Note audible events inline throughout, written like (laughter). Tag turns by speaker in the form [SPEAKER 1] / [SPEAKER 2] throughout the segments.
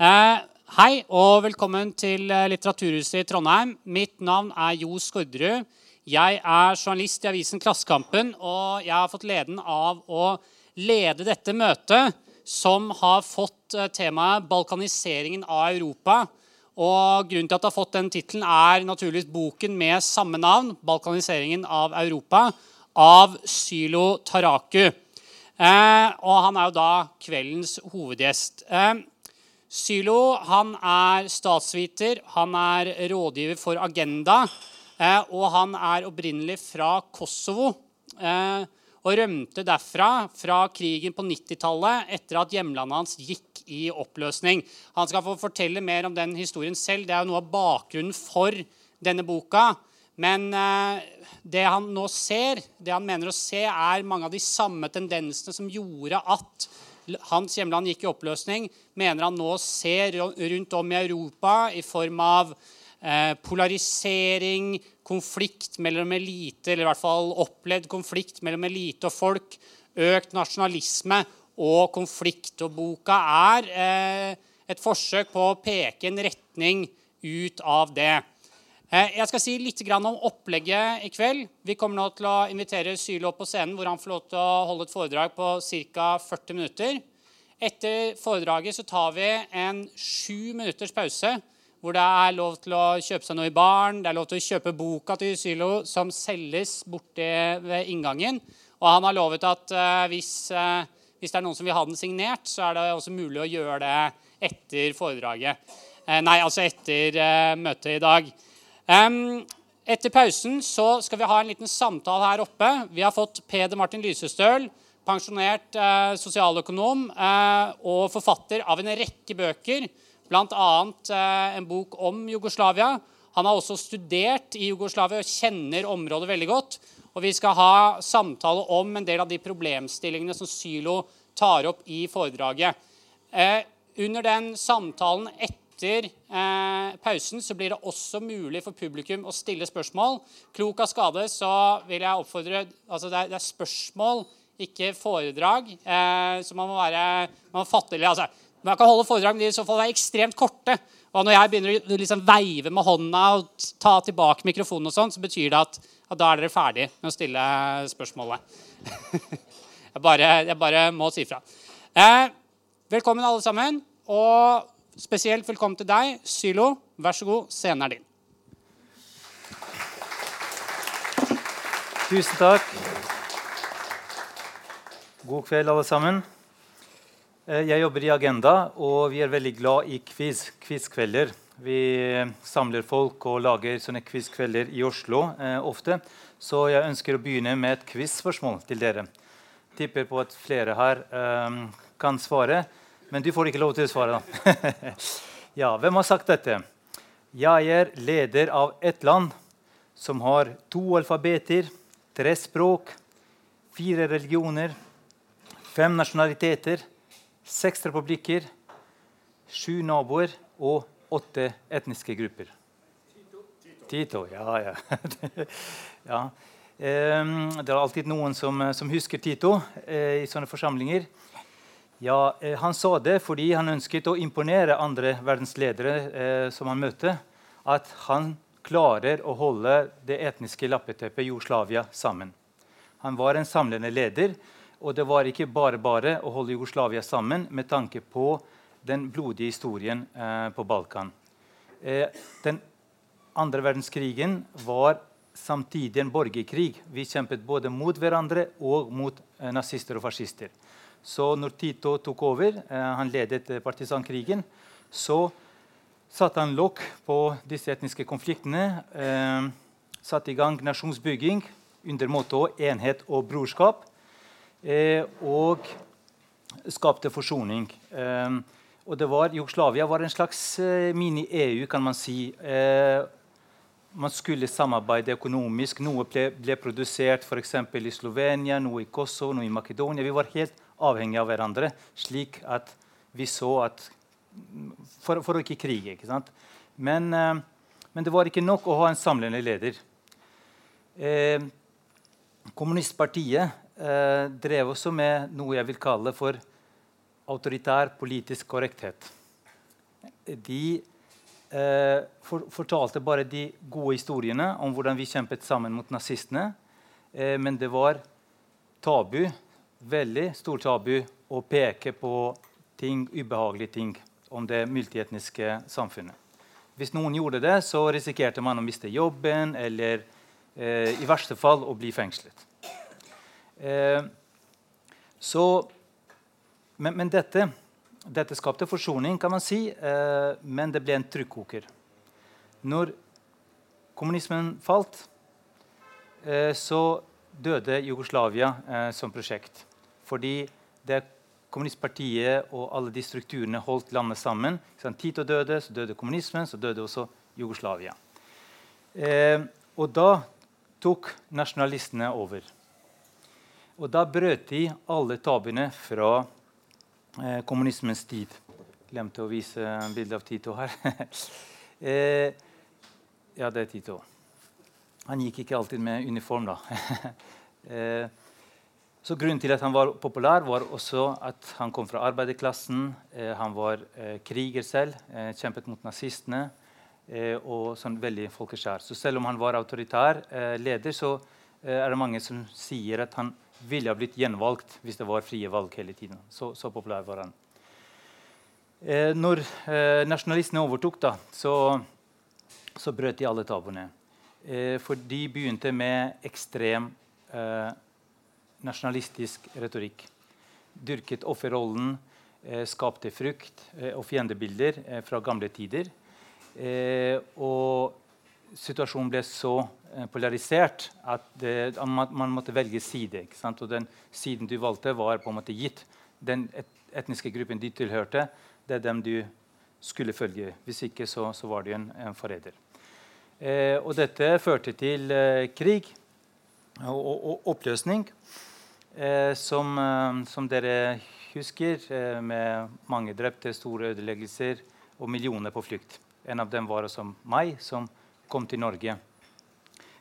[SPEAKER 1] Eh, hei og velkommen til eh, Litteraturhuset i Trondheim. Mitt navn er Jo Skårderud. Jeg er journalist i avisen Klassekampen, og jeg har fått gleden av å lede dette møtet, som har fått eh, temaet 'Balkaniseringen av Europa'. Og Grunnen til at det har fått den tittelen, er naturligvis boken med samme navn, 'Balkaniseringen av Europa', av Sylo Taraku. Eh, og han er jo da kveldens hovedgjest. Eh, Sylo han er statsviter, han er rådgiver for Agenda, eh, og han er opprinnelig fra Kosovo. Eh, og rømte derfra fra krigen på 90-tallet etter at hjemlandet hans gikk i oppløsning. Han skal få fortelle mer om den historien selv. Det er jo noe av bakgrunnen for denne boka. Men eh, det han nå ser, det han mener å se, er mange av de samme tendensene som gjorde at hans hjemland gikk i oppløsning, mener han nå ser rundt om i Europa i form av eh, polarisering, konflikt mellom elite, eller i hvert fall opplevd konflikt mellom elite og folk, økt nasjonalisme og konflikt. Og boka er eh, et forsøk på å peke en retning ut av det. Eh, jeg skal si litt om opplegget i kveld. Vi kommer nå til å invitere Sylo opp på scenen, hvor han får lov til å holde et foredrag på ca. 40 minutter. Etter foredraget så tar vi en sju minutters pause, hvor det er lov til å kjøpe seg noe i baren. Det er lov til å kjøpe boka til Sylo, som selges borte ved inngangen. Og han har lovet at uh, hvis, uh, hvis, det er noen som vil ha den signert, så er det også mulig å gjøre det etter foredraget. Nei, altså etter møtet i dag. Um, etter pausen så skal vi ha en liten samtale her oppe. Vi har fått Peder Martin Lysestøl, pensjonert eh, sosialøkonom eh, og forfatter av en rekke bøker, bl.a. Eh, en bok om Jugoslavia. Han har også studert i Jugoslavia og kjenner området veldig godt. Og vi skal ha samtale om en del av de problemstillingene som Sylo tar opp i foredraget. Eh, under den samtalen etter etter eh, pausen så blir det også mulig for publikum å stille spørsmål. Klok av skade så vil jeg oppfordre altså det, er, det er spørsmål, ikke foredrag. Eh, så man må være man må fatte, altså, man kan holde foredrag, men de i så fall være ekstremt korte. Og når jeg begynner å liksom veive med hånda og ta tilbake mikrofonen, og sånn, så betyr det at, at, da er dere ferdig med å stille spørsmålet. (laughs) jeg, bare, jeg, bare, må si fra. Eh, velkommen, alle sammen. Og Spesielt velkommen til deg, Sylo. Vær så god, scenen er din.
[SPEAKER 2] Tusen takk. God kveld, alle sammen. Eh, jeg jobber i Agenda, og vi er veldig glad i quiz. Quizkvelder. Vi samler folk og lager sånne quizkvelder i Oslo eh, ofte. Så jeg ønsker å begynne med et quizspørsmål til dere. Tipper på at flere her eh, kan svare. Men du får ikke lov til å svare, da. (laughs) ja, hvem har sagt dette? Jeg er leder av et land som har to alfabeter, tre språk, fire religioner, fem nasjonaliteter, seks republikker, sju naboer og åtte etniske grupper. Tito. Tito ja, ja. (laughs) ja. Um, det er alltid noen som, som husker Tito eh, i sånne forsamlinger. Ja, eh, Han sa det fordi han ønsket å imponere andre verdensledere eh, som han møtte. At han klarer å holde det etniske lappeteppet Jugoslavia sammen. Han var en samlende leder, og det var ikke bare bare å holde Jugoslavia sammen med tanke på den blodige historien eh, på Balkan. Eh, den andre verdenskrigen var samtidig en borgerkrig. Vi kjempet både mot hverandre og mot eh, nazister og fascister. Så når Tito tok over, eh, han ledet eh, partisankrigen, så satte han lokk på disse etniske konfliktene. Eh, satte i gang nasjonsbygging under måte 'enhet og brorskap'. Eh, og skapte forsoning. Eh, og det var, Jugoslavia var en slags eh, mini-EU, kan man si. man skulle samarbeide økonomisk. Noe ble, ble produsert f.eks. i Slovenia, noe i Kosovo, noe i Makedonia. Vi var helt avhengig av hverandre, slik at vi så at For, for å ikke krige. ikke sant? Men, eh, men, det var ikke nok å ha en samlende leder. Eh, kommunistpartiet eh, drev også med noe jeg vil kalle for autoritær politisk korrekthet. de eh, for, fortalte bare de gode historiene om hvordan vi kjempet sammen mot nazistene. Eh, men det var tabu, veldig stor tabu, å peke på ting, ubehagelige ting om det multietniske samfunnet. Hvis noen gjorde det, så risikerte man å miste jobben eller eh, i verste fall å bli fengslet. Eh, så, men, men dette, dette, skapte forsoning, kan man si, eh, men det ble en trykkoker. Når kommunismen falt, eh, så døde Jugoslavia eh, som prosjekt. Fordi det kommunistpartiet og alle de strukturene holdt landet sammen. Tito døde, så døde kommunismen, så døde også Jugoslavia. Eh, og da tok nasjonalistene over. Og da brøt de alle tabuene fra eh, kommunismens tid. Glemte å vise en bilde av Tito her. (laughs) eh, ja, det er Tito. Han gikk ikke alltid med uniform, da. (laughs) eh, så Grunnen til at han var populær, var også at han kom fra arbeiderklassen. Eh, han var eh, kriger selv, eh, kjempet mot nazistene eh, og sånn veldig folkeskjær. Så selv om han var autoritær eh, leder, så eh, er det mange som sier at han ville ha blitt gjenvalgt hvis det var frie valg hele tiden. Så, så populær var han. når nasjonalistene overtok, da, så, så brøt de alle tabuene. for de begynte med ekstrem eh, nasjonalistisk retorikk. Dyrket offerrollen, eh, skapte frykt eh, og fiendebilder eh, fra gamle tider. Eh, og situasjonen ble så eh, polarisert at det, man, man, måtte velge side. Og den siden du valgte, var på en måte gitt. Den et, etniske gruppen de tilhørte, det er dem du skulle følge. Hvis ikke, så, så var du en, en forræder. Eh, og dette førte til krig og, og, og oppløsning. Eh, som, eh, som, dere husker, eh, med mange drepte, store ødeleggelser og millioner på flukt. En av dem var også meg, som kom til Norge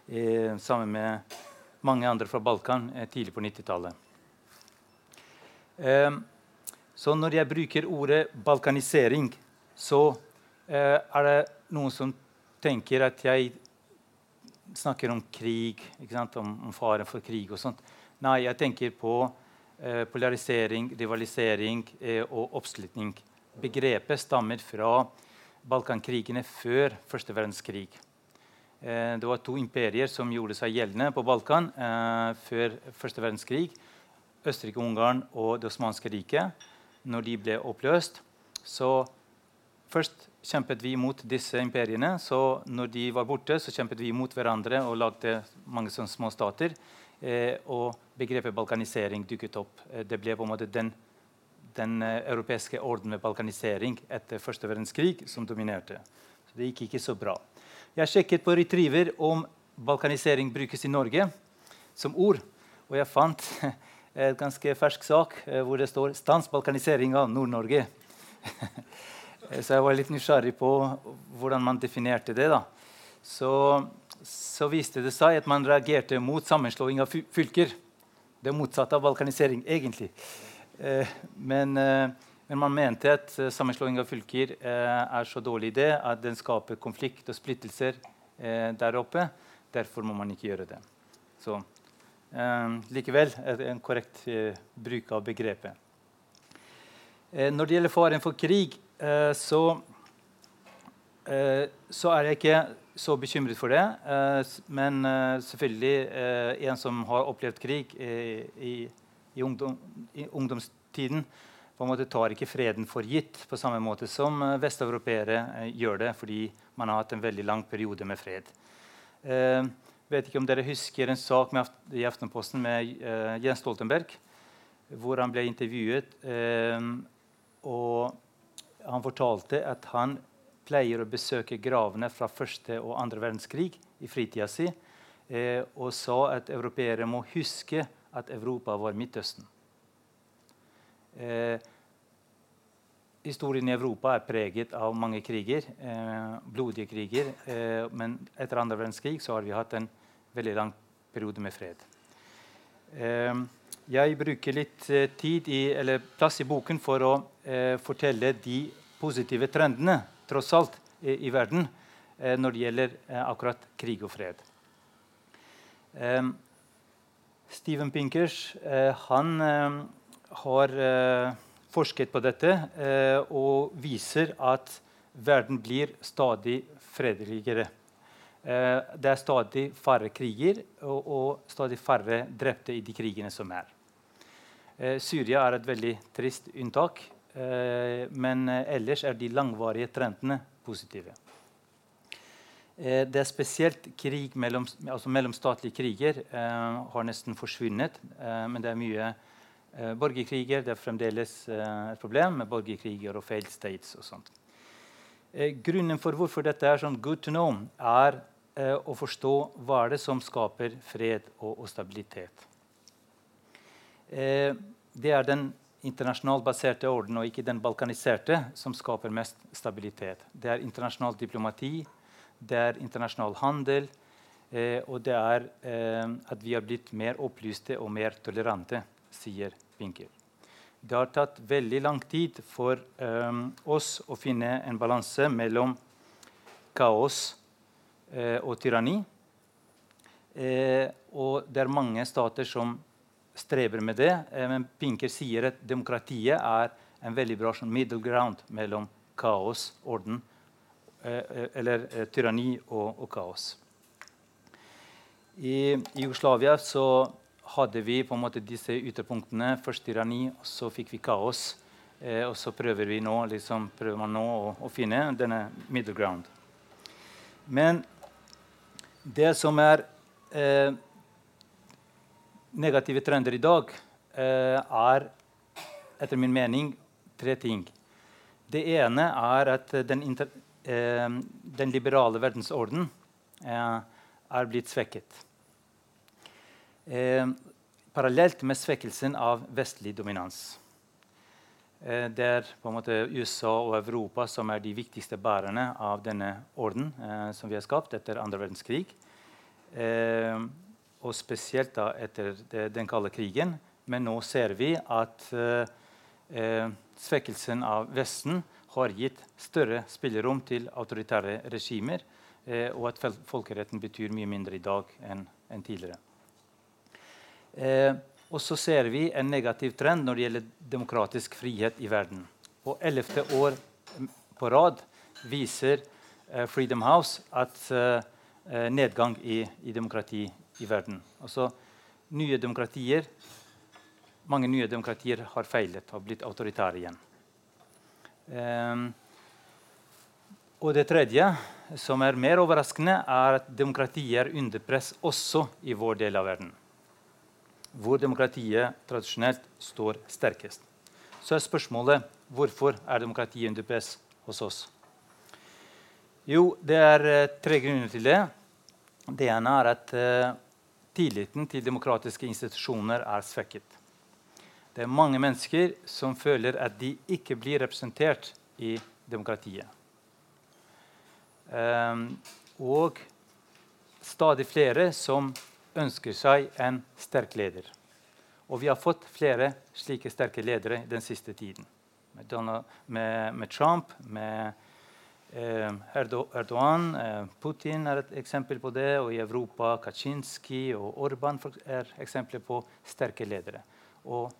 [SPEAKER 2] eh, sammen med mange andre fra Balkan eh, tidlig på 90-tallet. Eh, så når jeg bruker ordet balkanisering, så er det noen som tenker at jeg snakker om krig, om, om faren for krig og sånt. Nei, jeg tenker på eh, polarisering, rivalisering eh, og oppslutning. Begrepet stammer fra Balkankrigene før første verdenskrig. Eh, det var to imperier som gjorde seg gjeldende på Balkan eh, før første verdenskrig. Østerrike-Ungarn og Det osmanske riket. Når de ble oppløst, så først kjempet vi mot disse imperiene. Så når de var borte, så kjempet vi mot hverandre og lagde mange små stater. Eh, og begrepet balkanisering dukket opp. Eh, det ble på en måte den, den eh, europeiske orden med balkanisering etter første verdenskrig som dominerte. Så det gikk ikke så bra. Jeg sjekket på Retriever om balkanisering brukes i Norge som ord. Og jeg fant (laughs) en ganske fersk sak hvor det står 'Stans balkanisering av Nord-Norge'. (laughs) så jeg var litt nysgjerrig på hvordan man definerte det. da. Så så viste det seg at man reagerte mot sammenslåing av fylker. Det motsatte av balkanisering, egentlig. Eh, men, eh, men, man mente at eh, sammenslåing av fylker er så dårlig idé at den skaper konflikt og splittelser der oppe. Derfor må man ikke gjøre det. Så likevel en korrekt bruk av begrepet. når det gjelder faren for krig, så, så er jeg ikke så bekymret for det. Eh, men eh, selvfølgelig eh, en som har opplevd krig i, i, ungdom, i, ungdomstiden, på en måte tar ikke freden for gitt på samme måte som vesteuropeere gjør det, fordi man har hatt en veldig lang periode med fred. Jeg vet ikke om dere husker en sak med, i Aftenposten med Jens Stoltenberg, hvor han ble intervjuet. og han fortalte at han pleier å besøke gravene fra første og andre verdenskrig i fritida si, eh, og sa at europeere må huske at Europa var Midtøsten. Eh, historien i Europa er preget av mange kriger, eh, blodige kriger. Eh, men etter andre verdenskrig har vi hatt en veldig lang periode med fred. Eh, jeg bruker litt tid i, eller plass i boken for å fortelle de positive trendene tross alt, i, i verden eh, når det gjelder eh, akkurat krig og fred. Um, Steven Pinkers eh, han har forsket på dette og viser at verden blir stadig fredeligere. det er stadig færre kriger og, stadig færre drepte i de krigene som er. Syria er et veldig trist unntak, men ellers er de langvarige trendene positive. Eh, det er spesielt krig mellom, altså mellomstatlige kriger eh, har nesten forsvunnet. Eh, men det er mye eh, borgerkriger. Det er fremdeles eh, et problem med borgerkriger og failed states. og sånt. Eh, grunnen for hvorfor dette er sånn good to know, er å forstå hva er det som skaper fred og, og stabilitet. det er den internasjonalt baserte orden og ikke den balkaniserte som skaper mest stabilitet. Det er internasjonalt diplomati det er internasjonal handel, eh, og det er eh, at vi har blitt mer opplyste og mer tolerante, sier Pinker. Det har tatt veldig lang tid for eh, oss å finne en balanse mellom kaos eh, og tyranni. Eh, og det er mange stater som strever med det. Eh, men Pinker sier at demokratiet er en veldig bra sånn middle ground mellom kaos, orden Eh, eh, eller tyranni og, og, kaos. I Jugoslavia så hadde vi på en måte disse ytterpunktene. Først tyranni, så fikk vi kaos. Eh, og så prøver vi nå, liksom, prøver man nå å, å, finne denne middle ground. Men det som er eh, negative trender i dag, eh, er etter min mening tre ting. Det ene er at den inter eh, den liberale verdensorden eh, er blitt svekket. Eh, parallelt med svekkelsen av vestlig dominans. Eh, det er på en måte USA og Europa som er de viktigste bærerne av denne orden eh, som vi har skapt etter andre verdenskrig. Eh, og spesielt da etter den kalde krigen. Men nå ser vi at svekkelsen av Vesten har gitt større spillerom til autoritære regimer, eh, og at folkeretten betyr mye mindre i dag enn en tidligere. Eh, og så ser vi en negativ trend når det gjelder demokratisk frihet i verden. På ellevte år på rad viser eh, Freedom House at eh, eh, nedgang i, i, demokrati i verden. Altså nye demokratier Mange nye demokratier har feilet og blitt autoritære igjen. Um, og det tredje, som er mer overraskende, er at demokratiet er under press også i vår del av verden. Hvor demokratiet tradisjonelt står sterkest. Så er spørsmålet hvorfor er demokratiet under press hos oss. Jo, det er uh, tre grunner til det. Det ene er at uh, tilliten til demokratiske institusjoner er svekket. Det er mange mennesker som føler at de ikke blir representert i demokratiet. Um, og stadig flere som ønsker seg en sterk leder. Og vi har fått flere slike sterke ledere den siste tiden. Med, Donald, med, med Trump, med Erdogan, eh, Putin er et eksempel på det. Og i Europa Kaczynski og Orban er eksempler på sterke ledere. Og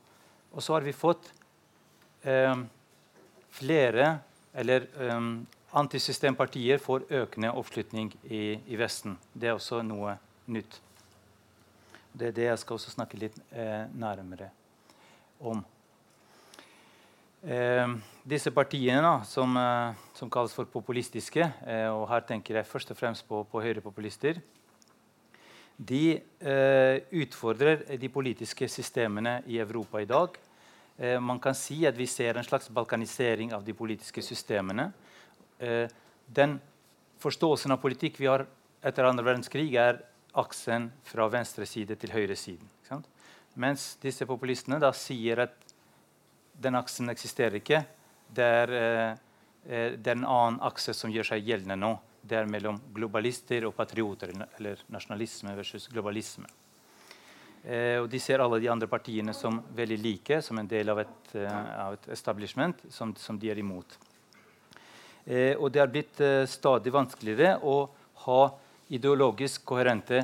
[SPEAKER 2] og så har vi fått um, flere eller um, Antisystempartier får økende oppslutning i, i, Vesten. Det er også noe nytt. Det er det jeg skal også snakke litt eh, nærmere om. Eh, disse partiene da, som, eh, som, kalles for populistiske, eh, og her tenker jeg først og fremst på, på høyrepopulister, de eh, utfordrer de politiske systemene i Europa i dag. Eh, man kan si at vi ser en slags balkanisering av de politiske systemene. Eh, den forståelsen av politikk vi har etter andre verdenskrig, er aksen fra venstre side til høyre side. Mens disse populistene da sier at den aksen eksisterer ikke. Det er, eh, eh, det er en annen akse som gjør seg gjeldende nå det er mellom globalister og patrioter, eller nasjonalisme versus globalisme. Eh, og De ser alle de andre partiene som veldig like, som en del av et, av et establishment som, som, de er imot. Og det har blitt stadig vanskeligere å ha ideologisk koherente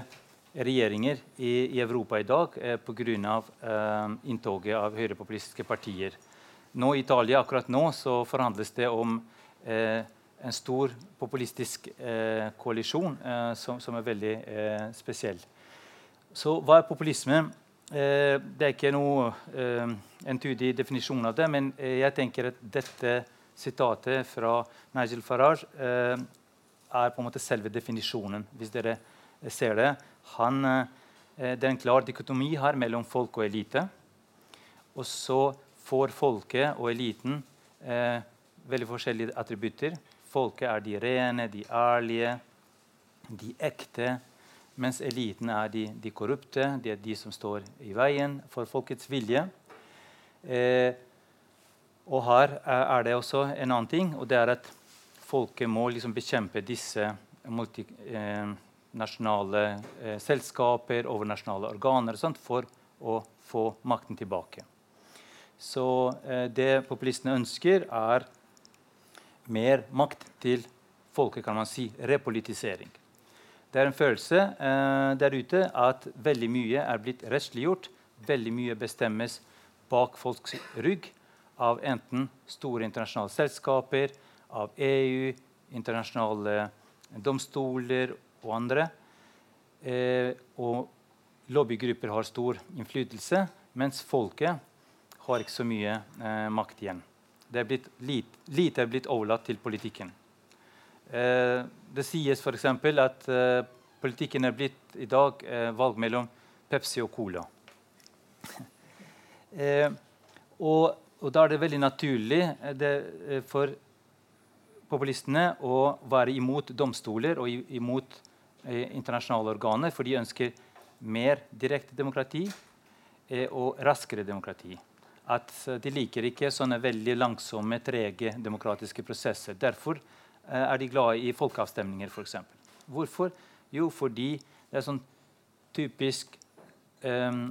[SPEAKER 2] regjeringer i, i Europa i dag eh, pga. Eh, inntoget av høyrepopulistiske partier. Nå I Italia akkurat nå så forhandles det om eh, en stor populistisk eh, koalisjon eh, som, som, er veldig eh, spesiell. Så hva er populisme? Eh, det er ikke noe eh, entydig definisjon av det, men jeg tenker at dette sitatet fra Nigel Farage er på en måte selve definisjonen. hvis dere ser det. Han, det er en klar dikotomi her mellom folk og elite. Og så får folket og eliten eh, veldig forskjellige attributter. Folket er de rene, de ærlige, de ekte. Mens eliten er de, de korrupte. De er de som står i veien for folkets vilje. Eh, og her er det også en annen ting, og det er at folket må liksom bekjempe disse multinasjonale eh, eh, selskaper, overnasjonale organer og sånt, for å få makten tilbake. Så eh, det populistene ønsker, er mer makt til folket, kan man si. Repolitisering. Det er en følelse eh, der ute at veldig mye er blitt rettsliggjort. Veldig mye bestemmes bak folks rygg av enten store internasjonale selskaper, av EU, internasjonale domstoler og andre. Eh, og lobbygrupper har stor innflytelse, mens folket har ikke så mye eh, makt igjen. Det er blitt lite, lite er blitt overlatt til politikken. Eh, det sies f.eks. at eh, politikken er blitt i dag eh, valg mellom Pepsi og Cola. (laughs) Eh, og, og, da er det veldig naturlig eh, det, for populistene å være imot domstoler og imot internasjonale organer, for de ønsker mer direkte demokrati og raskere demokrati at de liker ikke sånne veldig langsomme, trege demokratiske prosesser. Derfor eh, er de glade i folkeavstemninger, f.eks. Hvorfor? Jo, fordi det er sånn typisk eh,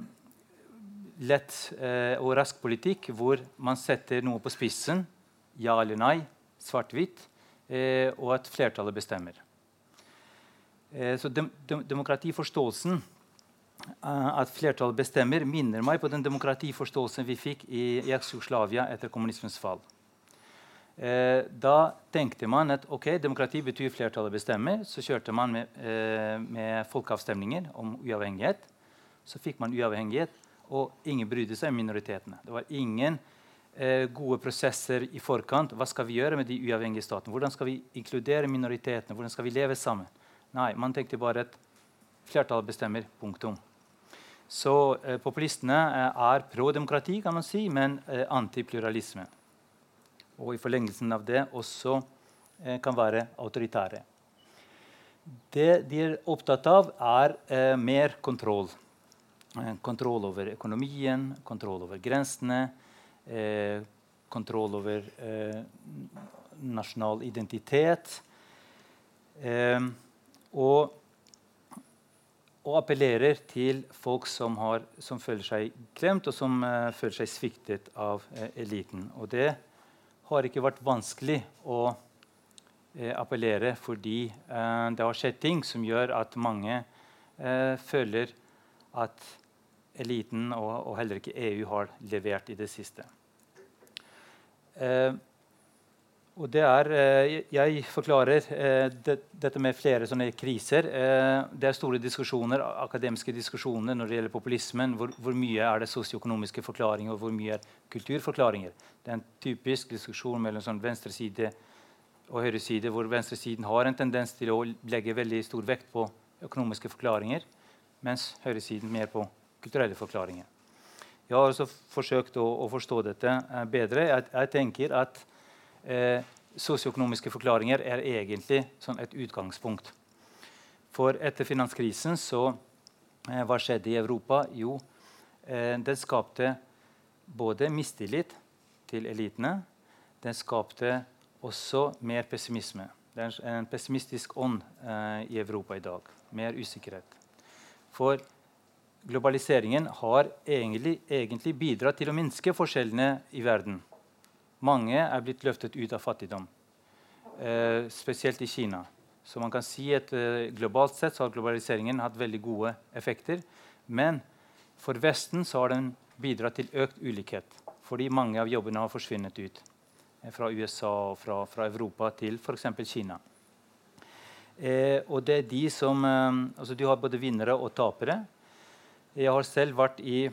[SPEAKER 2] lett eh, og rask politikk hvor man setter noe på spissen, ja eller nei, svart-hvitt, eh, og at flertallet bestemmer. Eh, så de, de, demokratiforståelsen Eh, at flertallet bestemmer, minner meg på den demokratiforståelsen vi fikk i Jugoslavia etter kommunismens fall. Eh, da tenkte man at ok, demokrati betyr flertallet bestemmer. Så kjørte man med, eh, med folkeavstemninger om uavhengighet. Så fikk man uavhengighet, og ingen brydde seg om minoritetene. Det var ingen eh, gode prosesser i forkant. Hva skal vi gjøre med de uavhengige statene? Hvordan skal vi inkludere minoritetene? Hvordan skal vi leve sammen? Nei, man tenkte bare at flertallet bestemmer. Punktum. Så eh, populistene eh, er pro-demokrati, kan man si, men eh, antipluralisme. Og i forlengelsen av det også eh, kan være autoritære. Det de er opptatt av, er eh, mer kontroll. Eh, kontroll over økonomien, kontroll over grensene, kontroll over nasjonal identitet. og og appellerer til folk som, har, som føler seg glemt, og som uh, føler seg sviktet av uh, eliten. Og det har ikke vært vanskelig å uh, appellere, fordi det har skjedd ting som gjør at mange føler at eliten og, og, heller ikke EU har levert i det siste. Og det er, eh, Jeg forklarer eh, det, dette med flere sånne kriser. Eh, det er store diskusjoner, akademiske diskusjoner når det gjelder populismen. Hvor, hvor mye er det sosioøkonomiske forklaringer, og hvor mye er kulturforklaringer. Det er en typisk diskusjon mellom sånn venstreside og høyreside, hvor venstresiden har en tendens til å legge veldig stor vekt på økonomiske forklaringer, mens høyresiden mer på kulturelle forklaringer. Jeg har også forsøkt å, å forstå dette bedre. Jeg, jeg tenker at eh, sosioøkonomiske forklaringer er egentlig sånn et utgangspunkt. For etter finanskrisen så eh, Hva skjedde i Europa? Jo, eh, den skapte både mistillit til elitene. Den skapte også mer pessimisme. Det er en pessimistisk ånd eh, i Europa i dag. Mer usikkerhet. For globaliseringen har egentlig, egentlig bidratt til å minske forskjellene i verden. Mange er blitt løftet ut av fattigdom. eh, spesielt i Kina. Så man kan si at eh, globalt sett har globaliseringen hatt veldig gode effekter. Men for Vesten har den bidratt til økt ulikhet. Fordi mange av jobbene har forsvunnet ut eh, fra USA og fra, fra Europa til f.eks. Kina. Eh, og det er de som eh, altså Du har både vinnere og tapere. Jeg har selv vært i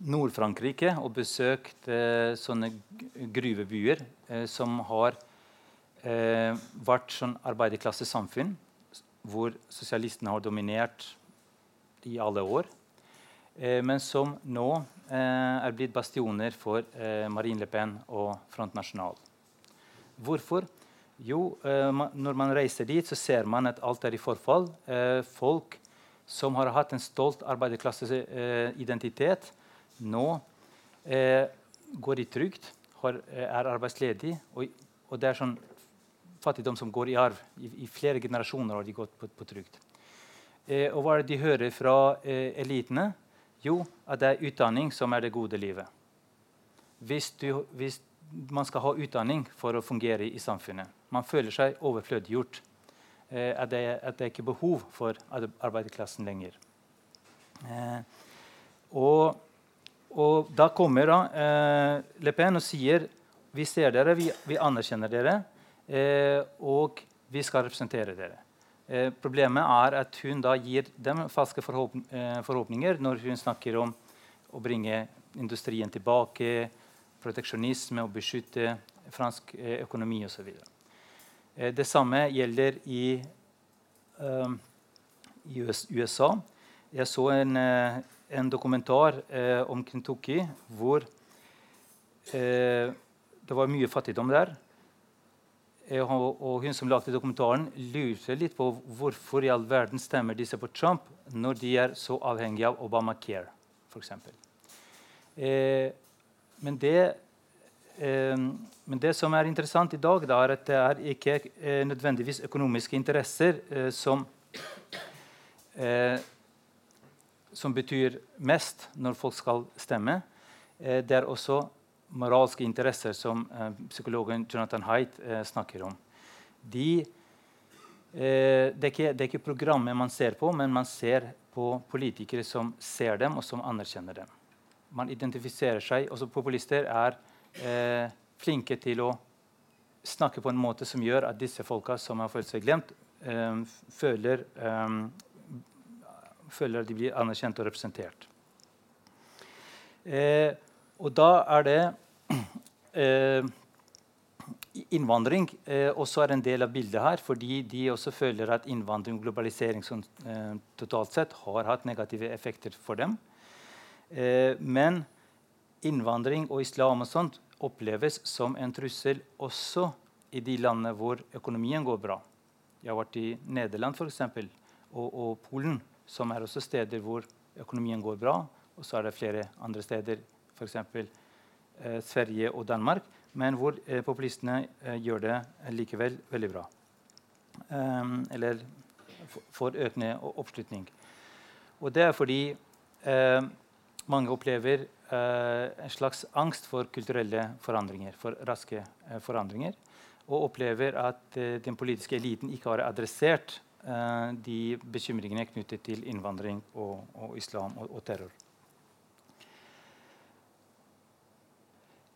[SPEAKER 2] Nord-Frankrike og besøkt eh, sånne gruvebyer eh, som har eh, vært sånn arbeiderklassesamfunn hvor sosialistene har dominert i alle år. Eh, men som nå eh, er blitt bastioner for eh, Marine Le Pen og Front National. Hvorfor? Jo, når man reiser dit, så ser man at alt er i forfall. folk som har hatt en stolt arbeiderklasseidentitet, nå går i trygd, er arbeidsledig. Og, og, det er sånn fattigdom som går i arv. I, i flere generasjoner har de gått på, på trygd. Eh, og hva er det de hører fra eh, elitene? Jo, at det er utdanning som er det gode livet. Hvis, du, hvis, man skal ha utdanning for å fungere i, samfunnet Man føler seg overflødiggjort. Eh, at, det, at det ikke er behov for arbeiderklassen lenger. Eh, og, og, da kommer da, eh, Le Pen og sier vi ser dere, vi, vi anerkjenner dere, eh, og vi skal representere dere. Eh, problemet er at hun da gir dem falske forhåp eh, forhåpninger når hun snakker om å bringe industrien tilbake, proteksjonisme og beskytte fransk eh, økonomi osv. Eh, det samme gjelder i, um, i USA. Jeg så en, eh, en dokumentar eh, om Kentucky hvor det var mye fattigdom der. Eh, og hun som lagde dokumentaren, lurer litt på hvorfor i all verden stemmer disse på Trump når de er så avhengige av Obamacare, f.eks. Eh, men, det, eh, men det som er interessant i dag, da, er at det er ikke eh, nødvendigvis økonomiske interesser eh, som, eh, som betyr mest når folk skal stemme. det er også moralske interesser som eh, psykologen Jonathan Haidt eh, snakker om. De, eh, det, er ikke, det, er ikke, programmet man ser på, men man ser på politikere som ser dem, og som anerkjenner dem. Man identifiserer seg. Også populister er eh, flinke til å snakke på en måte som gjør at disse folka som har følt seg glemt, eh, føler, eh, føler at de blir anerkjent og representert. Eh, og da er det (clears throat) eh, Innvandring eh, også er en del av bildet her, fordi de også føler at innvandring og globalisering som, eh, totalt sett har hatt negative effekter for dem. Eh, men innvandring og islam og sånt oppleves som en trussel også i de landene hvor økonomien går bra. Jeg har vært i Nederland for eksempel, og, og Polen, som er også steder hvor økonomien går bra. Og så er det flere andre steder f.eks. Eh, Sverige og Danmark, men hvor eh, populistene eh, gjør det likevel veldig bra. Um, eller får økende oppslutning. Og det er fordi eh, mange opplever eh, en slags angst for kulturelle forandringer, for raske eh, forandringer. Og opplever at den politiske eliten ikke har adressert de bekymringene knyttet til innvandring og, og islam og, og terror.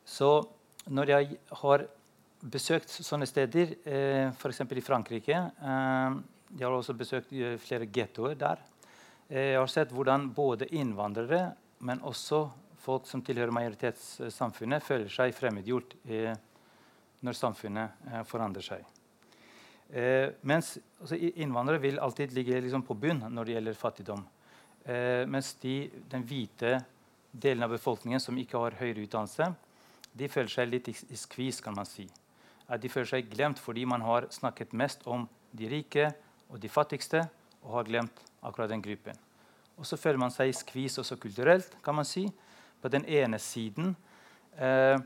[SPEAKER 2] Så når jeg har besøkt sånne steder, eh, f.eks. i Frankrike eh, Jeg har også besøkt eh, flere gettoer der. Eh, jeg har sett hvordan både innvandrere, men også folk som tilhører majoritetssamfunnet, føler seg fremmedgjort eh, når samfunnet eh, forandrer seg. Eh, mens altså, Innvandrere vil alltid ligge liksom, på bunn når det gjelder fattigdom. mens de, den hvite delen av befolkningen som ikke har høyere utdannelse, de føler seg litt i skvis, kan man si. At de føler seg glemt fordi man har snakket mest om de rike og de fattigste og har glemt akkurat den gruppen. Og så føler man seg i skvis også kulturelt, kan man si. På den ene siden eh,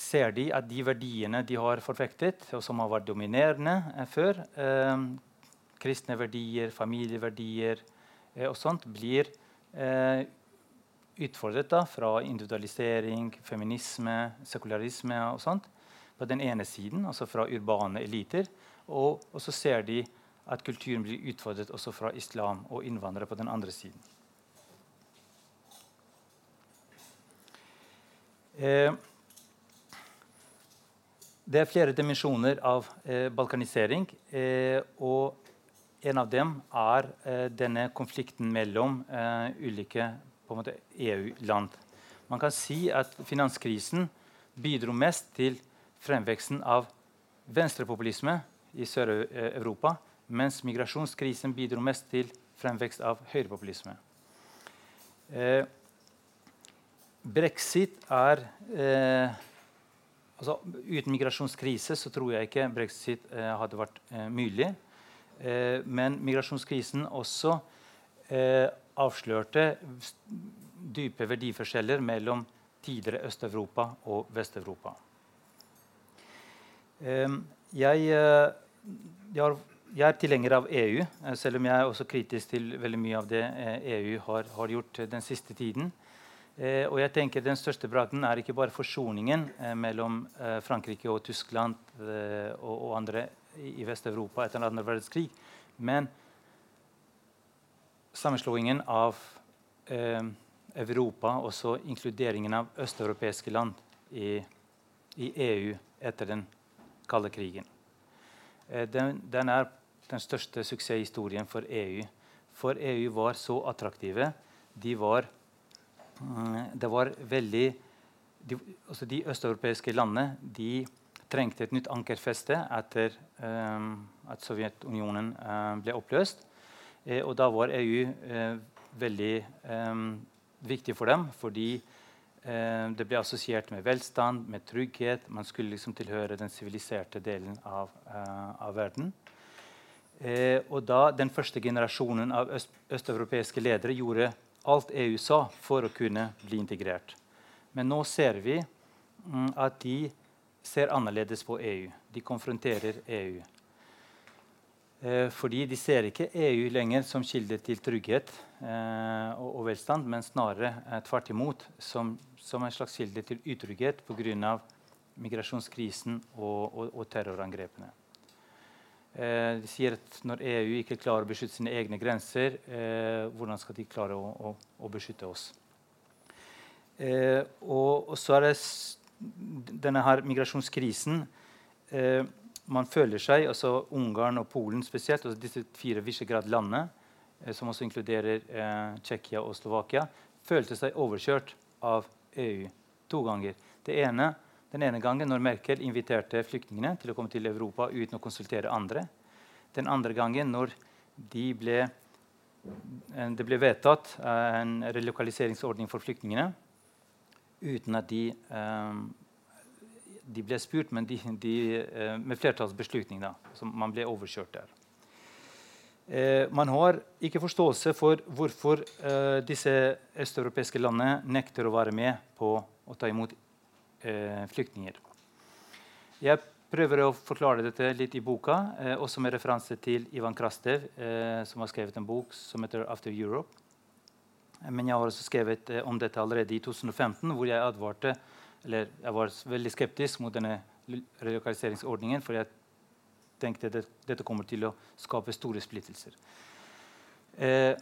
[SPEAKER 2] ser de at de verdiene de har forfektet, og som har vært dominerende eh, før, eh, kristne verdier, familieverdier eh, og sånt, blir eh, utfordret da, fra individualisering, feminisme, sekularisme og sånt. på den ene siden, altså fra urbane eliter. Og, og så ser de at kulturen blir utfordret også fra islam og innvandrere på den andre siden. Eh, det er flere dimensjoner av eh, balkanisering. Eh, og en av dem er eh, denne konflikten mellom eh, ulike EU-land. Man kan si at finanskrisen bidro mest til fremveksten av venstrepopulisme i Sør-Europa, mens migrasjonskrisen bidro mest til fremvekst av høyrepopulisme. Eh, brexit er eh, altså, Uten migrasjonskrise så tror jeg ikke brexit eh, hadde vært eh, mulig. Eh, men migrasjonskrisen også eh, avslørte dype verdiforskjeller mellom tidligere Øst-Europa og Vest-Europa. Ehm, jeg, eh, jeg, er tilhenger av EU, eh, selv om jeg er også kritisk til veldig mye av det EU e har, har gjort den siste tiden. Og jeg tenker Den største bragden er ikke bare forsoningen mellom Frankrike og Tyskland og, og, andre i Vest-Europa etter andre verdenskrig, men sammenslåingen av eh, Europa og så inkluderingen av østeuropeiske land i, i EU etter den kalde krigen. Eh, den, den, er den største suksesshistorien for EU. For EU var så attraktive. De var, det var veldig de, altså de østeuropeiske landene de trengte et nytt ankerfeste etter um, at Sovjetunionen um, ble oppløst. Eh, og da var EU uh, veldig um, viktig for dem fordi Eh, det ble assosiert med velstand, med trygghet. Man skulle liksom tilhøre den siviliserte delen av, uh, av verden. Eh, og da Den første generasjonen av øst, østeuropeiske ledere gjorde alt EU sa for å kunne bli integrert. Men nå ser vi mm, at de ser annerledes på EU. De konfronterer EU. Eh, fordi de ser ikke EU lenger som kilde til trygghet eh, og, velstand, men snarere eh, tvert imot som, som, en slags kilde til utrygghet pga. migrasjonskrisen og, og, og terrorangrepene. Eh, de sier at når EU ikke klarer å beskytte sine egne grenser, eh, hvordan skal de klare å, å, å beskytte oss? Eh, og, så er det denne her migrasjonskrisen eh, man føler seg, altså Ungarn og Polen spesielt, altså disse fire Visegrad-landene, eh, som også inkluderer eh, Tsjekkia og Slovakia, følte seg overkjørt av EU to ganger. Det ene, den ene gangen når Merkel inviterte flyktningene til å komme til Europa uten å konsultere andre. Den andre gangen når de ble, eh, det ble vedtatt eh, en relokaliseringsordning for flyktningene uten at de eh, de ble spurt, men de, de, med flertallsbeslutning. Da, så man ble overkjørt der. Man har ikke forståelse for hvorfor disse østeuropeiske landene nekter å være med på å ta imot flyktninger. Jeg prøver å forklare dette litt i boka, eh, også med referanse til Ivan Krastev, eh, som har skrevet en bok som heter 'After Europe'. Men jeg har også skrevet om dette allerede i 2015, hvor jeg advarte eller jeg var veldig skeptisk mot denne relokaliseringsordningen, for jeg tenkte at dette kommer til å skape store splittelser. Eh,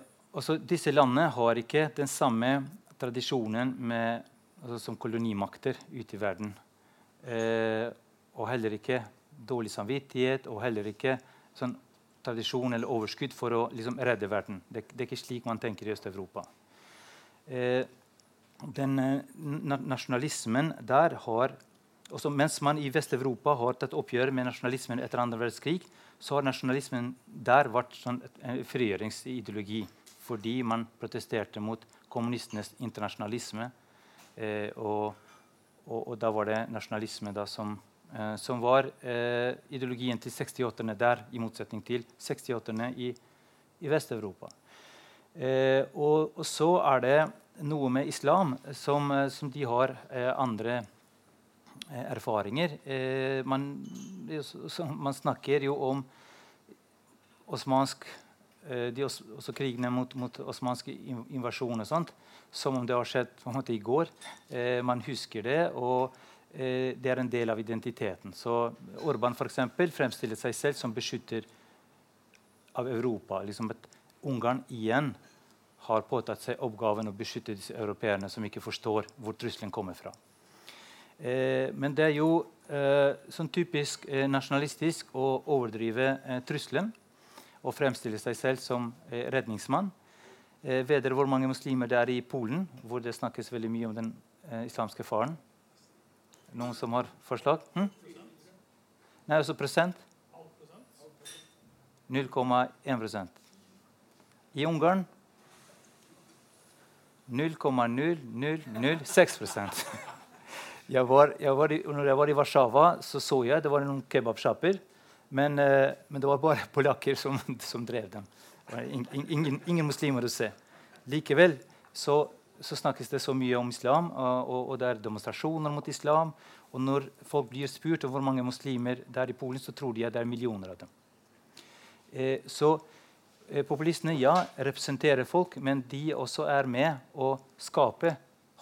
[SPEAKER 2] disse landene har ikke den samme tradisjonen med, altså som kolonimakter ute i verden. Eh, og heller ikke dårlig samvittighet og heller ikke sånn tradisjon eller overskudd for å liksom, redde verden. Det, det, er ikke slik man tenker i Øst-Europa. Eh, den na nasjonalismen der har også Mens man i Vest-Europa har tatt oppgjør med nasjonalismen etter andre verdenskrig, så har nasjonalismen der vært sånn en frigjøringsideologi fordi man protesterte mot kommunistenes internasjonalisme. Eh, og, og, og, da var det nasjonalisme da som, eh, som var eh, ideologien til 68-erne der, i motsetning til 68-erne i, i Vest-Europa. Og, og, så er det noe med islam som, som de har andre erfaringer. Man, man, snakker jo om osmansk de også, krigene mot, mot osmansk invasjon og sånt, som om det har skjedd på en måte i går. Eh, man husker det. og eh, det er en del av identiteten. Så Orban for eksempel, fremstiller seg selv som beskytter av Europa. Liksom at Ungarn igjen har påtatt seg oppgaven å beskytte disse europeerne som ikke forstår hvor trusselen kommer fra. Eh, men det er jo eh, sånn typisk eh, nasjonalistisk å overdrive eh, trusselen og fremstille seg selv som eh, redningsmann. Eh, vet dere hvor mange muslimer det er i Polen, hvor det snakkes veldig mye om den islamske faren? Noen som har forslag? Hm? Nei, altså prosent? 0,1% I Ungarn 0,0006 (laughs) jeg Når jeg var i Warszawa, så så jeg det var noen kebabsjapper. Men, eh, men, det var bare (laughs) polakker som, som drev dem. Ingen, ingen, muslimer å se. Likevel så, så, snakkes det så mye om islam, og, og, det er demonstrasjoner mot islam. Og når folk blir spurt om hvor mange muslimer det er i Polen, så tror de at det er millioner av dem. Eh, så Eh, populistene ja, representerer folk, men de også er med å skape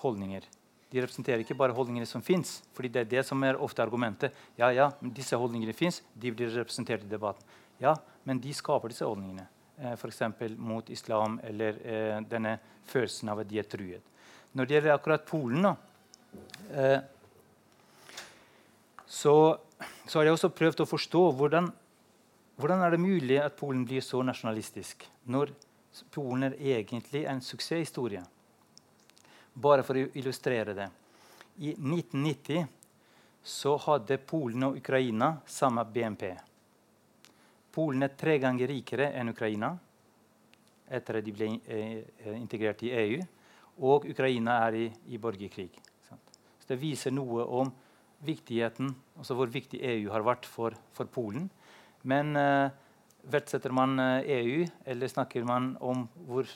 [SPEAKER 2] holdninger. De representerer ikke bare holdningene som fins. fordi det er det som er ofte argumentet. Ja, ja, disse holdningene fins, de blir representert i debatten. Ja, men de skaper disse holdningene. Eh, F.eks. mot islam eller eh, denne følelsen av at de er truet. Når det gjelder akkurat Polen, eh, så, så, har jeg også prøvd å forstå hvordan hvordan er det mulig at Polen blir så nasjonalistisk når Polen er egentlig en suksesshistorie? Bare for å illustrere det. I 1990 så hadde Polen og Ukraina samme BNP. Polen er tre ganger rikere enn Ukraina etter at de ble eh, integrert i EU. Og Ukraina er i, i borgerkrig. Så det viser noe om viktigheten, altså hvor viktig EU har vært for, for Polen. Men uh, verdsetter man EU, eh, e eller snakker man om hvor,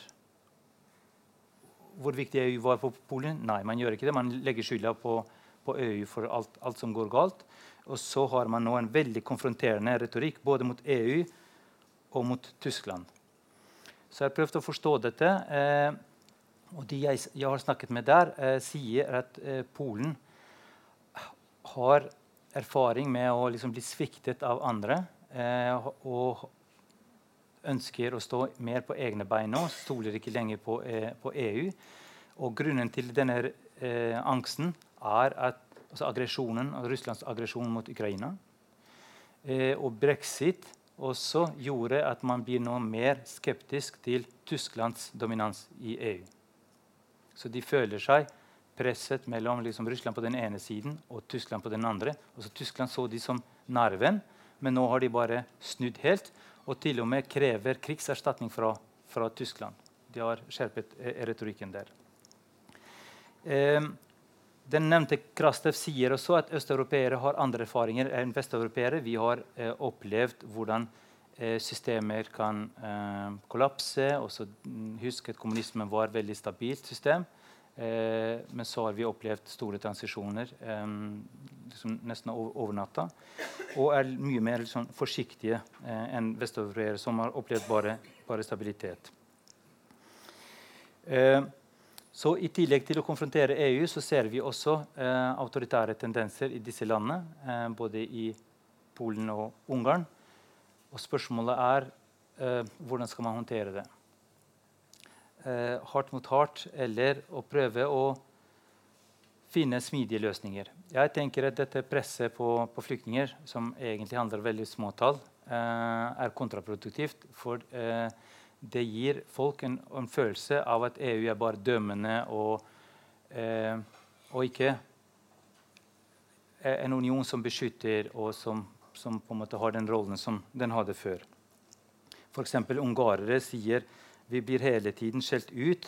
[SPEAKER 2] hvor viktig EU var for Polen? Nei, man gjør ikke det. Man legger skylda på, på EU for alt, alt, som går galt. Og så har man nå en veldig konfronterende retorikk både mot EU og mot Tyskland. Så jeg har prøvd å forstå dette. Eh, og de jeg, jeg, har snakket med der, eh, sier at eh, Polen har erfaring med å liksom bli sviktet av andre eh, og ønsker å stå mer på egne bein nå, stoler ikke lenger på, eh, på EU. Og grunnen til denne eh, angsten er at altså aggresjonen, altså Russlands aggresjon mot Ukraina eh, og brexit også gjorde at man blir nå mer skeptisk til Tysklands dominans i EU. Så de føler seg presset mellom liksom, Russland på den ene siden og Tyskland på den andre. Også Tyskland så de som nerven. Men nå har de bare snudd helt og til og med krever krigserstatning fra, fra Tyskland. De har skjerpet eh, retorikken der. Eh, den nevnte Krastev sier også at østeuropeere har andre erfaringer enn vesteuropeere. Vi har eh, opplevd hvordan eh, systemer kan eh, kollapse. Også, mm, husk at kommunismen var et veldig stabilt system. Eh, men så har vi opplevd store transisjoner eh, liksom nesten over natta. Og er mye mer liksom, forsiktige eh, enn vesteuropeere, som har opplevd bare, bare stabilitet. Eh, så I tillegg til å konfrontere EU så ser vi også eh, autoritære tendenser i disse landene, eh, både i Polen og Ungarn. Og spørsmålet er hvordan skal man håndtere det eh, hardt mot hardt, eller å prøve å finne smidige løsninger. Jeg tenker at dette presset på, på flyktninger, som egentlig handler om veldig små tall, eh, er kontraproduktivt. For eh, det gir folk en, en, følelse av at EU er bare dømmende og, eh, og ikke en union som beskytter, og som, som, på en måte har den rollen som den hadde før. F.eks. ungarere sier vi blir hele tiden skjelt ut.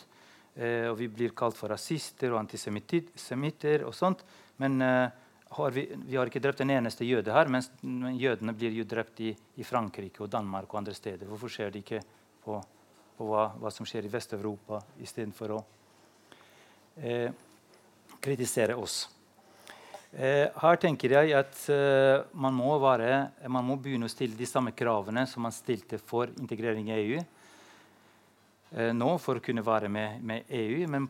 [SPEAKER 2] Eh, og vi blir kalt for rasister og antisemitter og sånt. Men eh, har vi, vi, har ikke drept en eneste jøde her, mens jødene blir jo drept i, i Frankrike og Danmark og andre steder. Hvorfor skjer det ikke på, på hva, hva, som skjer i Vest-Europa, istedenfor å eh, kritisere oss? Eh, her tenker jeg at eh, man, må være, man må begynne å stille de samme kravene som man stilte for integrering i EU nå for å kunne være med, med, EU, men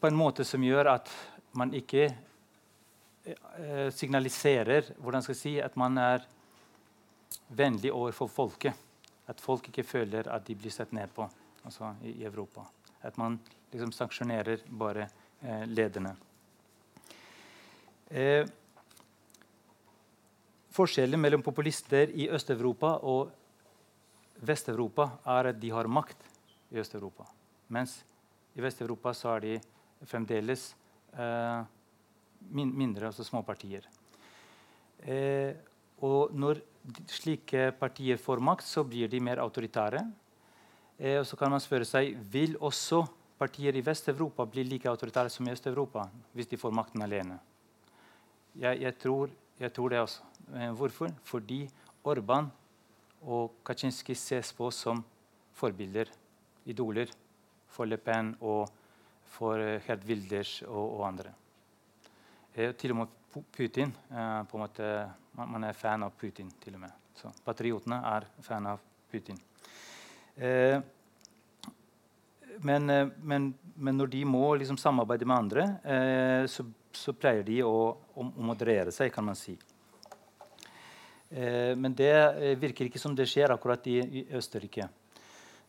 [SPEAKER 2] på en måte som gjør at man ikke eh, signaliserer hvordan skal jeg si, at man er vennlig overfor folket. At folk ikke føler at de blir sett ned på altså i, i Europa. At man liksom sanksjonerer bare eh, lederne. Eh, forskjellen mellom populister i Øst-Europa og Vest-Europa er at de har makt i Øst-Europa. Mens i Vest-Europa så er de fremdeles eh, min mindre, altså små partier. Eh, og når slike partier får makt, så blir de mer autoritære. Eh, og så kan man spørre seg vil også partier i Vest-Europa bli like autoritære som i Øst-Europa hvis de får makten alene. Jeg, jeg, tror, jeg tror, det også. Eh, hvorfor? Fordi Orban og Kaczynski ses på som forbilder, idoler, for Le Pen og for Gerd Wilders og, og andre. Eh, til og med Putin eh, på en måte, man, man, er fan av Putin. til og med. Så Patriotene er fan av Putin. Eh, men, eh, men, men, når de må liksom samarbeide med andre, eh, så, så, pleier de å, å, å, moderere seg, kan man si. Eh, men det virker ikke som det skjer akkurat i, i Østerrike.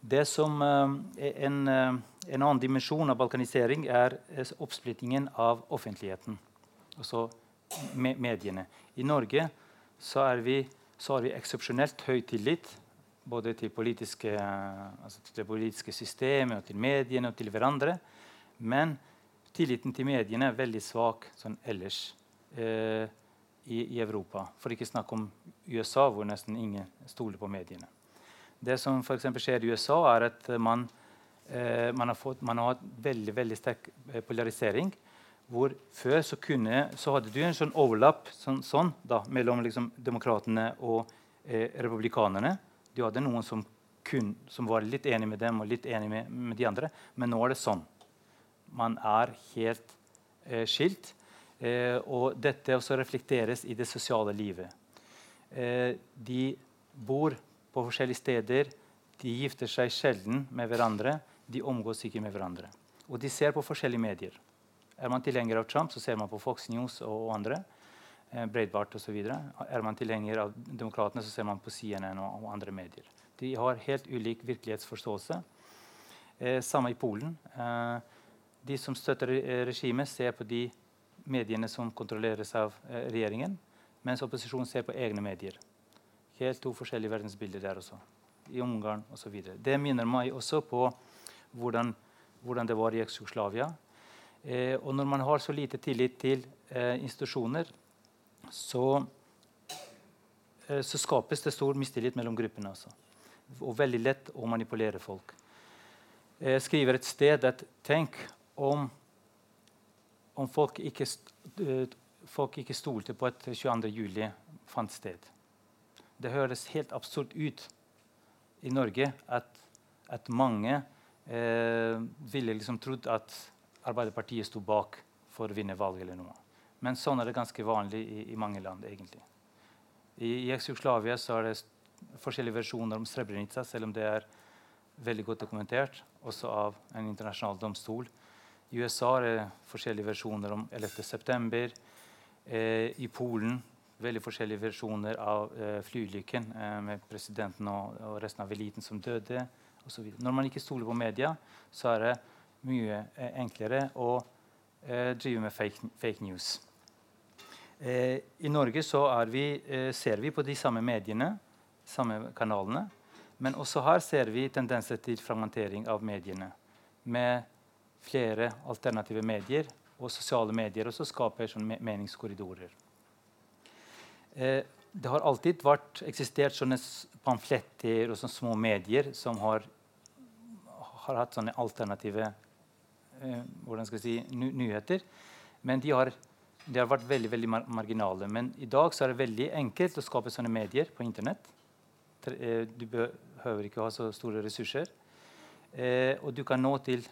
[SPEAKER 2] Det som en, en annen dimensjon av balkanisering er oppsplittingen av offentligheten altså me mediene. I Norge så, vi, så har vi eksepsjonelt høy tillit både til, politiske, altså til, det politiske systemet, og til mediene og til hverandre. Men tilliten til mediene er veldig svak sånn ellers eh, i, i, Europa. For ikke snakke om USA, hvor nesten ingen stoler på mediene. Det som for skjer i USA, er at man, eh, man, har, fått, man har hatt veldig, veldig sterk eh, polarisering hvor Før så, kunne, så hadde du en sånn overlapp sånn, sånn da, mellom liksom, demokratene og eh, republikanerne. Du hadde noen som, kun, som, var litt enig med dem og litt enig med, med, de andre. Men nå er det sånn. Man er helt eh, skilt. Eh, og dette også reflekteres i det sosiale livet. Eh, de bor på forskjellige steder. De gifter seg sjelden med hverandre. De omgås ikke med hverandre. Og de ser på forskjellige medier. Er man tilhenger av Trump, så ser man på Fox News og andre. Eh, Breitbart osv. Er man tilhenger av demokratene, så ser man på CNN og, andre medier. De har helt ulik virkelighetsforståelse. Eh, samme i Polen. Eh, de som støtter regimet, ser på de mediene som kontrolleres av eh, regjeringen, mens opposisjonen ser på egne medier. Helt to forskjellige verdensbilder der også. I Ungarn osv. Det minner meg også på hvordan, hvordan det var i Eksjugoslavia. Eh, og når man har så lite tillit til eh, institusjoner, så, eh, så, skapes det stor mistillit mellom gruppene. Også. Og veldig lett å manipulere folk. Jeg skriver et sted at tenk om, om folk, ikke, eh, folk ikke stolte på at 22. juli fant sted. Det høres helt absurd ut i Norge at, at mange eh, ville liksom trodd at Arbeiderpartiet sto bak for å vinne valget eller noe. Men sånn er det ganske vanlig i, i mange land. egentlig. I, i Jugoslavia er det forskjellige versjoner om Srebrenica, selv om det er veldig godt dokumentert, også av en internasjonal domstol. I USA er det forskjellige versjoner om 11.9. Eh, I Polen veldig forskjellige versjoner av eh, flyulykken eh, med presidenten og, og, resten av eliten som døde. Og så Når man ikke stoler på media, så er det mye eh, enklere å eh, drive med fake, fake news. Eh, I Norge så vi, ser vi på de samme mediene, samme kanalene. Men også her ser vi tendenser til fragmentering av mediene. Med flere alternative medier og sosiale medier også skaper sånn meningskorridorer. Eh, det har alltid vært, eksistert sånne pamfletter og sånne små medier som har, har hatt sånne alternative eh, hvordan skal jeg si, nyheter. Men de har, de har, vært veldig veldig mar marginale. Men i dag så er det veldig enkelt å skape sånne medier på Internett. Eh, du behøver ikke ha så store ressurser. Og du kan nå til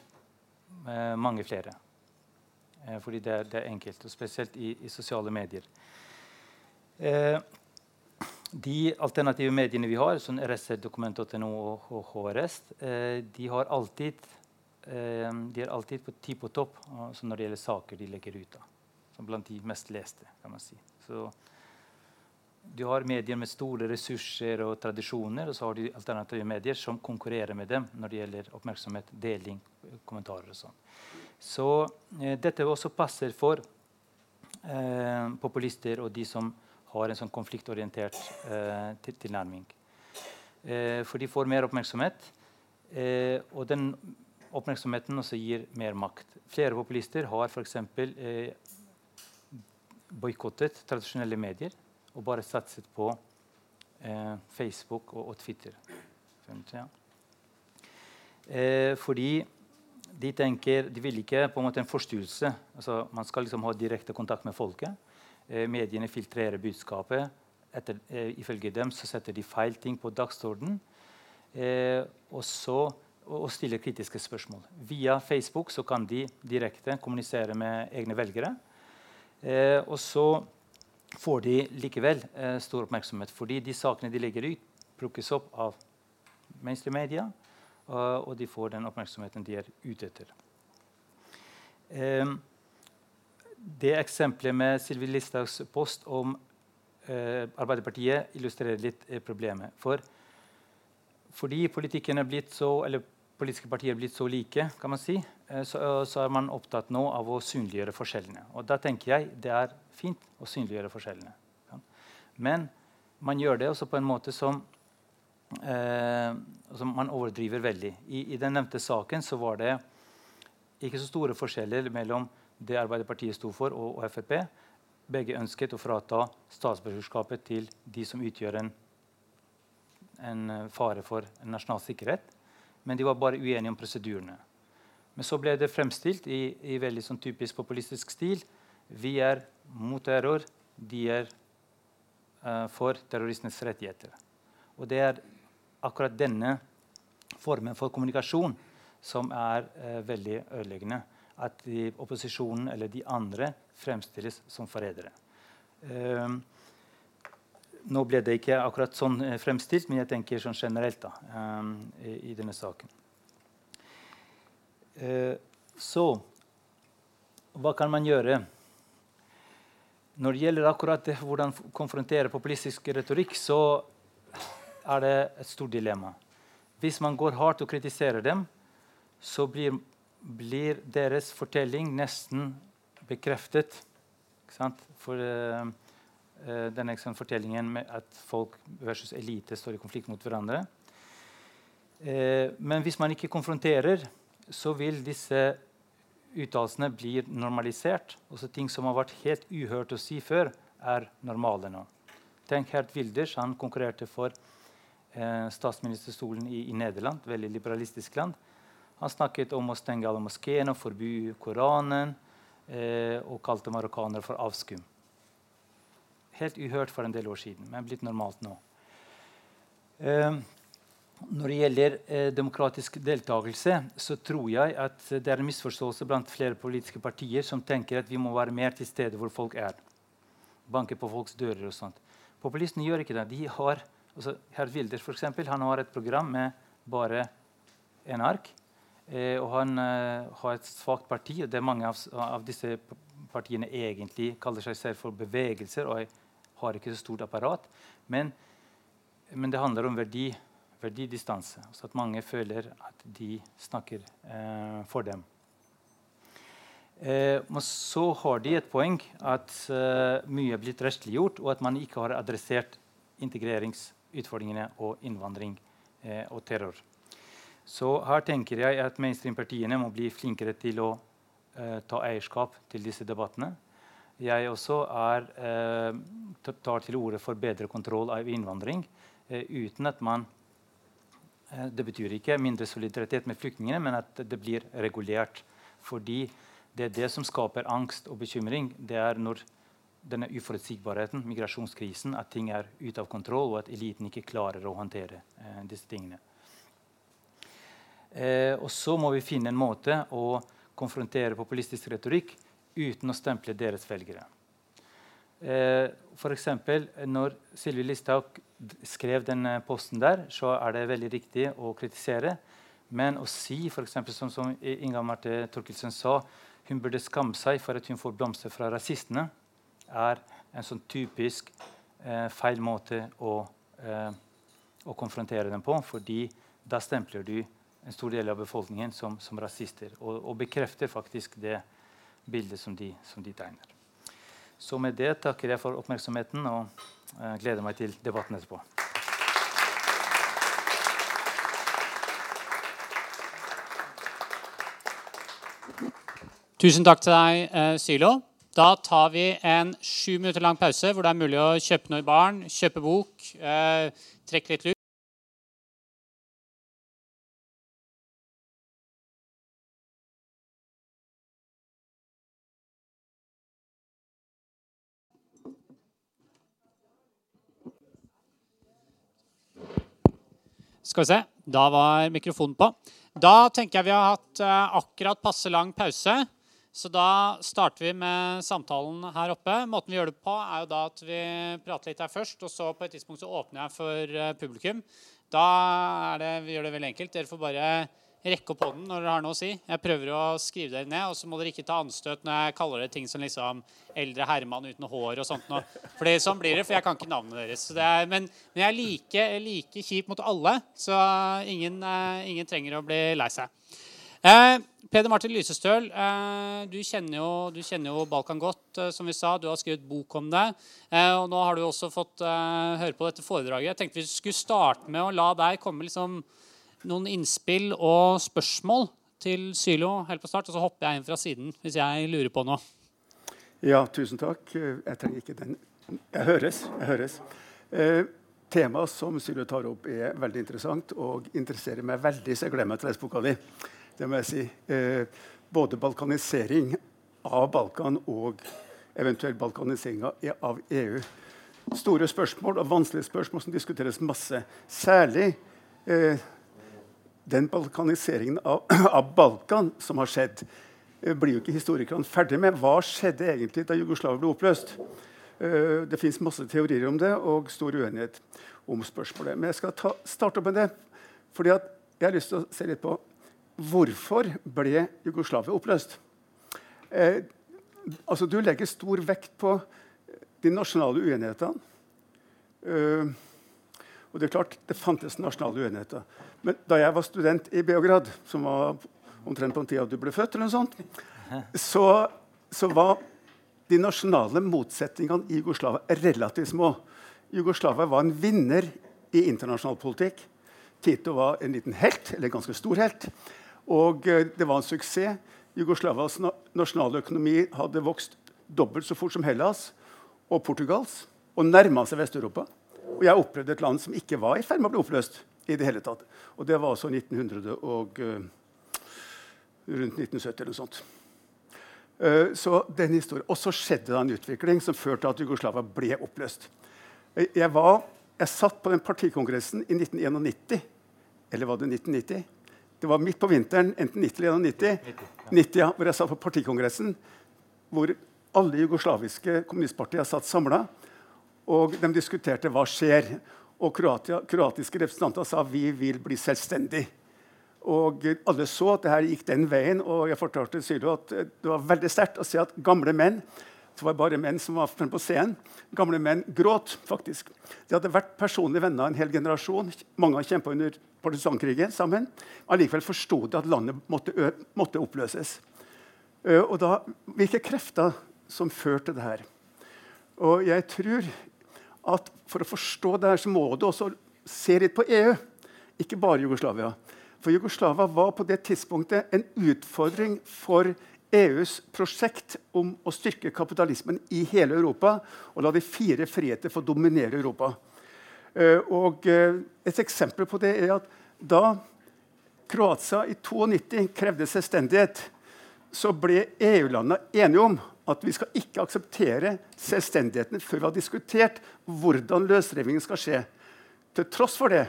[SPEAKER 2] mange flere. Fordi det er, det er, enkelt, og spesielt i, i sosiale medier. Eh, de alternative mediene vi har, som RSC, Dokument.no og HRS, de har alltid Eh, de er alltid på ti på topp når det gjelder saker de legger ut. blant de mest leste. kan man si. Så du har medier med store ressurser og tradisjoner, og så har du alternative medier som konkurrerer med dem når det gjelder oppmerksomhet, deling, kommentarer og sånn. Så eh, dette også passer for eh, populister og de som har en sånn konfliktorientert eh, tilnærming. Eh, for de får mer oppmerksomhet, eh, og den oppmerksomheten også gir mer makt. Flere populister har f.eks. Eh, boikottet tradisjonelle medier og bare satset på eh, Facebook og, og, Twitter. Ja. Eh, fordi de tenker De vil ikke på en måte en forstyrrelse. Altså, man skal liksom ha direkte kontakt med folket. Eh, mediene filtrerer budskapet. Etter, eh, ifølge dem så setter de feil ting på dagsorden. Eh, og og stiller kritiske spørsmål. Via Facebook så kan de direkte kommunisere med egne velgere. Og så får de likevel stor oppmerksomhet fordi de sakene de legger ut, plukkes opp av mainstream media, og de får den oppmerksomheten de er ute etter. Um, det eksempelet med Sylvi Listhaugs post om eh, Arbeiderpartiet illustrerer litt eh, problemet. For fordi politikken er blitt så, eller politiske partier er blitt så like, kan man si, så, så, er man opptatt nå av å synliggjøre forskjellene. Og da tenker jeg det er fint å synliggjøre forskjellene. Ja. Men man gjør det også på en måte som eh, som man overdriver veldig. I, I, den nevnte saken så var det ikke så store forskjeller mellom det Arbeiderpartiet sto for, og, og Frp. Begge ønsket å frata statsborgerskapet til de som utgjør en, en eh, fare for nasjonal sikkerhet. Men de var bare uenige om prosedyrene. Men så ble det fremstilt i, i veldig sånn typisk populistisk stil. Vi er mot terror, de er uh, for terroristenes rettigheter. Og det er akkurat denne formen for kommunikasjon som er uh, veldig ødeleggende. At de, opposisjonen eller de andre fremstilles som forrædere. Uh, nå ble det ikke akkurat sånn fremstilt, men jeg tenker sånn generelt da, um, i, denne saken. så hva kan man gjøre? Når det gjelder akkurat det, hvordan konfrontere populistisk retorikk, så er det et stort dilemma. Hvis man går hardt og kritiserer dem, så blir, blir deres fortelling nesten bekreftet. For uh, denne sånn, fortellingen med at folk versus elite står i konflikt mot hverandre. Uh, men hvis man ikke konfronterer, så vil disse uttalelsene bli normalisert. Også ting som har vært helt uhørt å si før, er normale nå. Tenk Hert Wilders. Han konkurrerte for eh, statsministerstolen i, i, Nederland, veldig liberalistisk land. Han snakket om å stenge alle moskeene og forby Koranen, eh, og kalte marokkanere for avskum. Helt uhørt for en del år siden, men blitt normalt nå. Eh, når det gjelder eh, demokratisk deltakelse, så tror jeg at det er en misforståelse blant flere politiske partier som tenker at vi må være mer til stede hvor folk er. Banke på folks dører og sånt. Populistene gjør ikke det. De har, altså, Herr Wilder for eksempel, han har et program med bare en ark. Eh, og han eh, har et svakt parti, og det er mange av, av, disse partiene egentlig kaller seg selv for bevegelser og har ikke så stort apparat. Men, men det handler om verdi verdidistanse. Så at mange føler at de snakker eh, for dem. Eh, men så har de et poeng at eh, mye er blitt rettsliggjort, og at man ikke har adressert integreringsutfordringene og innvandring eh, og terror. Så her tenker jeg at mainstream-partiene må bli flinkere til å eh, ta eierskap til disse debattene. Jeg også er, eh, tar til orde for bedre kontroll av innvandring uten at man Eh, det betyr ikke mindre solidaritet med flyktningene, men at det blir regulert. Fordi det er det som skaper angst og bekymring. Det er når denne uforutsigbarheten, migrasjonskrisen, at ting er ute av kontroll, og at eliten ikke klarer å håndtere eh, disse tingene. Eh, og så må vi finne en måte å konfrontere populistisk retorikk uten å stemple deres velgere. Eh, F.eks. når Sylvi Listhaug skrev den posten der, så er det veldig riktig å kritisere. Men å si f.eks. som, som Inga Marte Torkelsen sa hun burde skamme seg for at hun får blomster fra rasistene, er en sånn typisk eh, feil måte å, eh, å, konfrontere dem på. fordi da stempler du en stor del av befolkningen som, som rasister. Og, og, bekrefter faktisk det bildet som de, som de, tegner. Så med det takker jeg for oppmerksomheten og eh, gleder meg til debatten etterpå.
[SPEAKER 1] Tusen takk til deg, eh, Sylo. Da tar vi en sju minutter lang pause hvor det er mulig å kjøpe noe i baren, kjøpe bok, eh, trekke litt lut. Skal vi se. Da var mikrofonen på. Da tenker jeg vi har hatt eh, akkurat passe lang pause. Så da starter vi med samtalen her oppe. Måten vi gjør det på, er jo da at vi prater litt her først, og så på et tidspunkt så åpner jeg for eh, publikum. Da er det, vi gjør det veldig enkelt. Dere får bare rekke opp hånden når dere har noe å si. Jeg prøver å skrive dere ned, og så må dere ikke ta anstøt når jeg kaller det ting som liksom eldre Herman uten hår og sånt noe. For sånn blir det, for jeg kan ikke navnet deres. Er, men, men, jeg er like, like, kjip mot alle, så ingen, uh, ingen trenger å bli lei seg. Eh, Peder Martin Lysestøl, eh, du, kjenner jo, du, kjenner jo, Balkan godt, eh, som vi sa. Du har skrevet bok om det. Eh, og nå har du også fått eh, høre på dette foredraget. Jeg tenkte vi skulle starte med å la deg komme liksom, noen innspill og spørsmål til Sylo helt på start. Og så hopper jeg inn fra siden hvis jeg lurer på noe.
[SPEAKER 3] Ja, tusen takk. Jeg trenger ikke den. Jeg høres. Jeg høres. Eh, Temaet som Sylo tar opp, er veldig interessant og interesserer meg veldig, så jeg gleder meg til å lese boka di det må jeg si, eh, både balkanisering av Balkan og eventuell balkanisering av EU. Store spørsmål og vanskelige spørsmål som diskuteres masse. Særlig eh, den balkaniseringen av, (clears throat) av, Balkan som har skjedd, eh, blir jo ikke historikerne ferdig med. Hva skjedde egentlig da Jugoslavia ble oppløst? Eh, det fins masse teorier om det og stor uenighet om spørsmålet. Men jeg skal ta, starte opp med det. fordi jeg har lyst til å se litt på Hvorfor ble Jugoslavia oppløst? Eh, altså, du legger stor vekt på de nasjonale uenighetene. Eh, og Det er klart, det fantes nasjonale uenigheter. Men da jeg var student i Beograd, som var omtrent på den tida du ble født, eller noe sånt, så, så var de nasjonale motsetningene i Jugoslavia relativt små. Jugoslavia var en vinner i internasjonal politikk. Tito var en liten helt, eller en ganske stor helt. Og eh, det var en suksess. Jugoslavias nasjonale økonomi hadde vokst dobbelt så fort som Hellas og Portugals og nærma seg Vest-Europa. Og jeg opplevde et land som ikke var i ferd med å bli oppløst. I det hele tatt. Og det var altså 1900 og uh, rundt 1970 eller noe sånt. Uh, så den historien. Og så skjedde det en utvikling som førte til at Jugoslavia ble oppløst. Jeg, var, jeg satt på den partikongressen i 1991. Eller var det 1990? Det var midt på vinteren, enten 90 eller 91, 90, ja, hvor jeg satt på partikongressen. Hvor alle jugoslaviske kommunistpartier satt samla. Og de diskuterte hva skjer. Og kroatia, kroatiske representanter sa vi vil bli selvstendig. Og alle så at det her gikk den veien. Og jeg fortalte Sylo at det var veldig sterkt å se at gamle menn det var bare menn som var fremme på scenen. Gamle menn gråt, faktisk. De hadde vært personlige venner en hel generasjon. Mange har kjempa under partisankrigen sammen. Allikevel forsto de at landet måtte, måtte oppløses. Og da, Hvilke krefter som førte det her? Og jeg tror at for å forstå det her, så må du også se litt på EU, ikke bare Jugoslavia. For Jugoslavia var på det tidspunktet en utfordring for EUs prosjekt om å styrke kapitalismen i hele Europa og la de fire friheter få dominere Europa. Eh, og eh, et eksempel på det er at da Kroatia i 92 krevde selvstendighet, så ble EU-landene enige om at vi skal ikke akseptere selvstendigheten før vi har diskutert hvordan løsrivingen skal skje. Til tross for det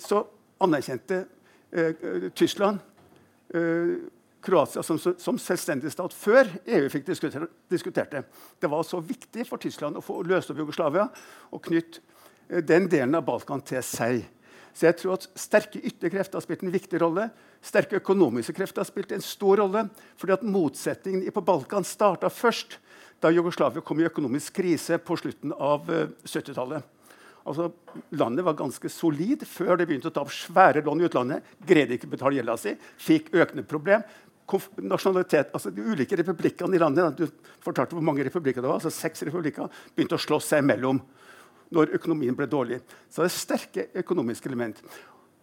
[SPEAKER 3] så anerkjente eh, Tyskland eh, Kroatia som, som, selvstendig stat før EU fikk diskutert det. Det var så viktig for Tyskland å få løst opp Jugoslavia og knytte eh, den delen av Balkan til seg. Så jeg tror at Sterke ytre krefter har spilt en viktig rolle. Sterke økonomiske krefter har spilt en stor rolle. fordi at Motsetningen på Balkan starta først da Jugoslavia kom i økonomisk krise på slutten av 70-tallet. Eh, altså, landet var ganske solid før det begynte å ta opp svære lån i utlandet. Greide ikke å betale gjelda si, fikk økende problem. Nasjonalitet, altså De ulike republikkene i landet du fortalte hvor mange republikker det var, altså seks republikker, begynte å slåss seg imellom når økonomien ble dårlig. Så det er sterke økonomiske element.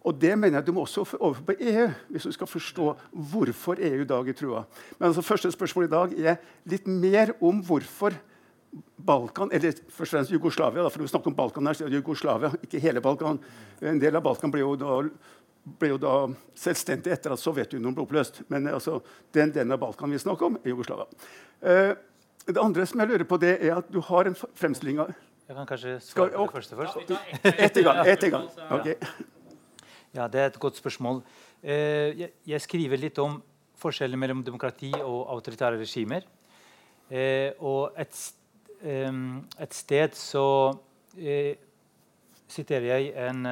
[SPEAKER 3] Og det mener jeg du må også overfor på EU hvis du skal forstå hvorfor EU i dag er trua. Men altså, første spørsmål i dag er litt mer om hvorfor Balkan, eller først og fremst Jugoslavia. Da, for du snakker om Balkan her, så er Jugoslavia, ikke hele Balkan. En del av Balkan ble jo da, ble jo da selvstendig etter at Sovjetunionen ble oppløst. Men altså, den delen av Balkan vi snakker om, er Jugoslavia. Eh, det andre som jeg lurer på, det er at du har en fremstilling av
[SPEAKER 2] jeg kan kanskje svare på det første først.
[SPEAKER 3] Ett i gang. Et i gang. Okay.
[SPEAKER 2] Ja, Det er et godt spørsmål. Eh, jeg skriver litt om forskjellen mellom demokrati og autoritære regimer. Eh, og et, et sted så eh, siterer jeg en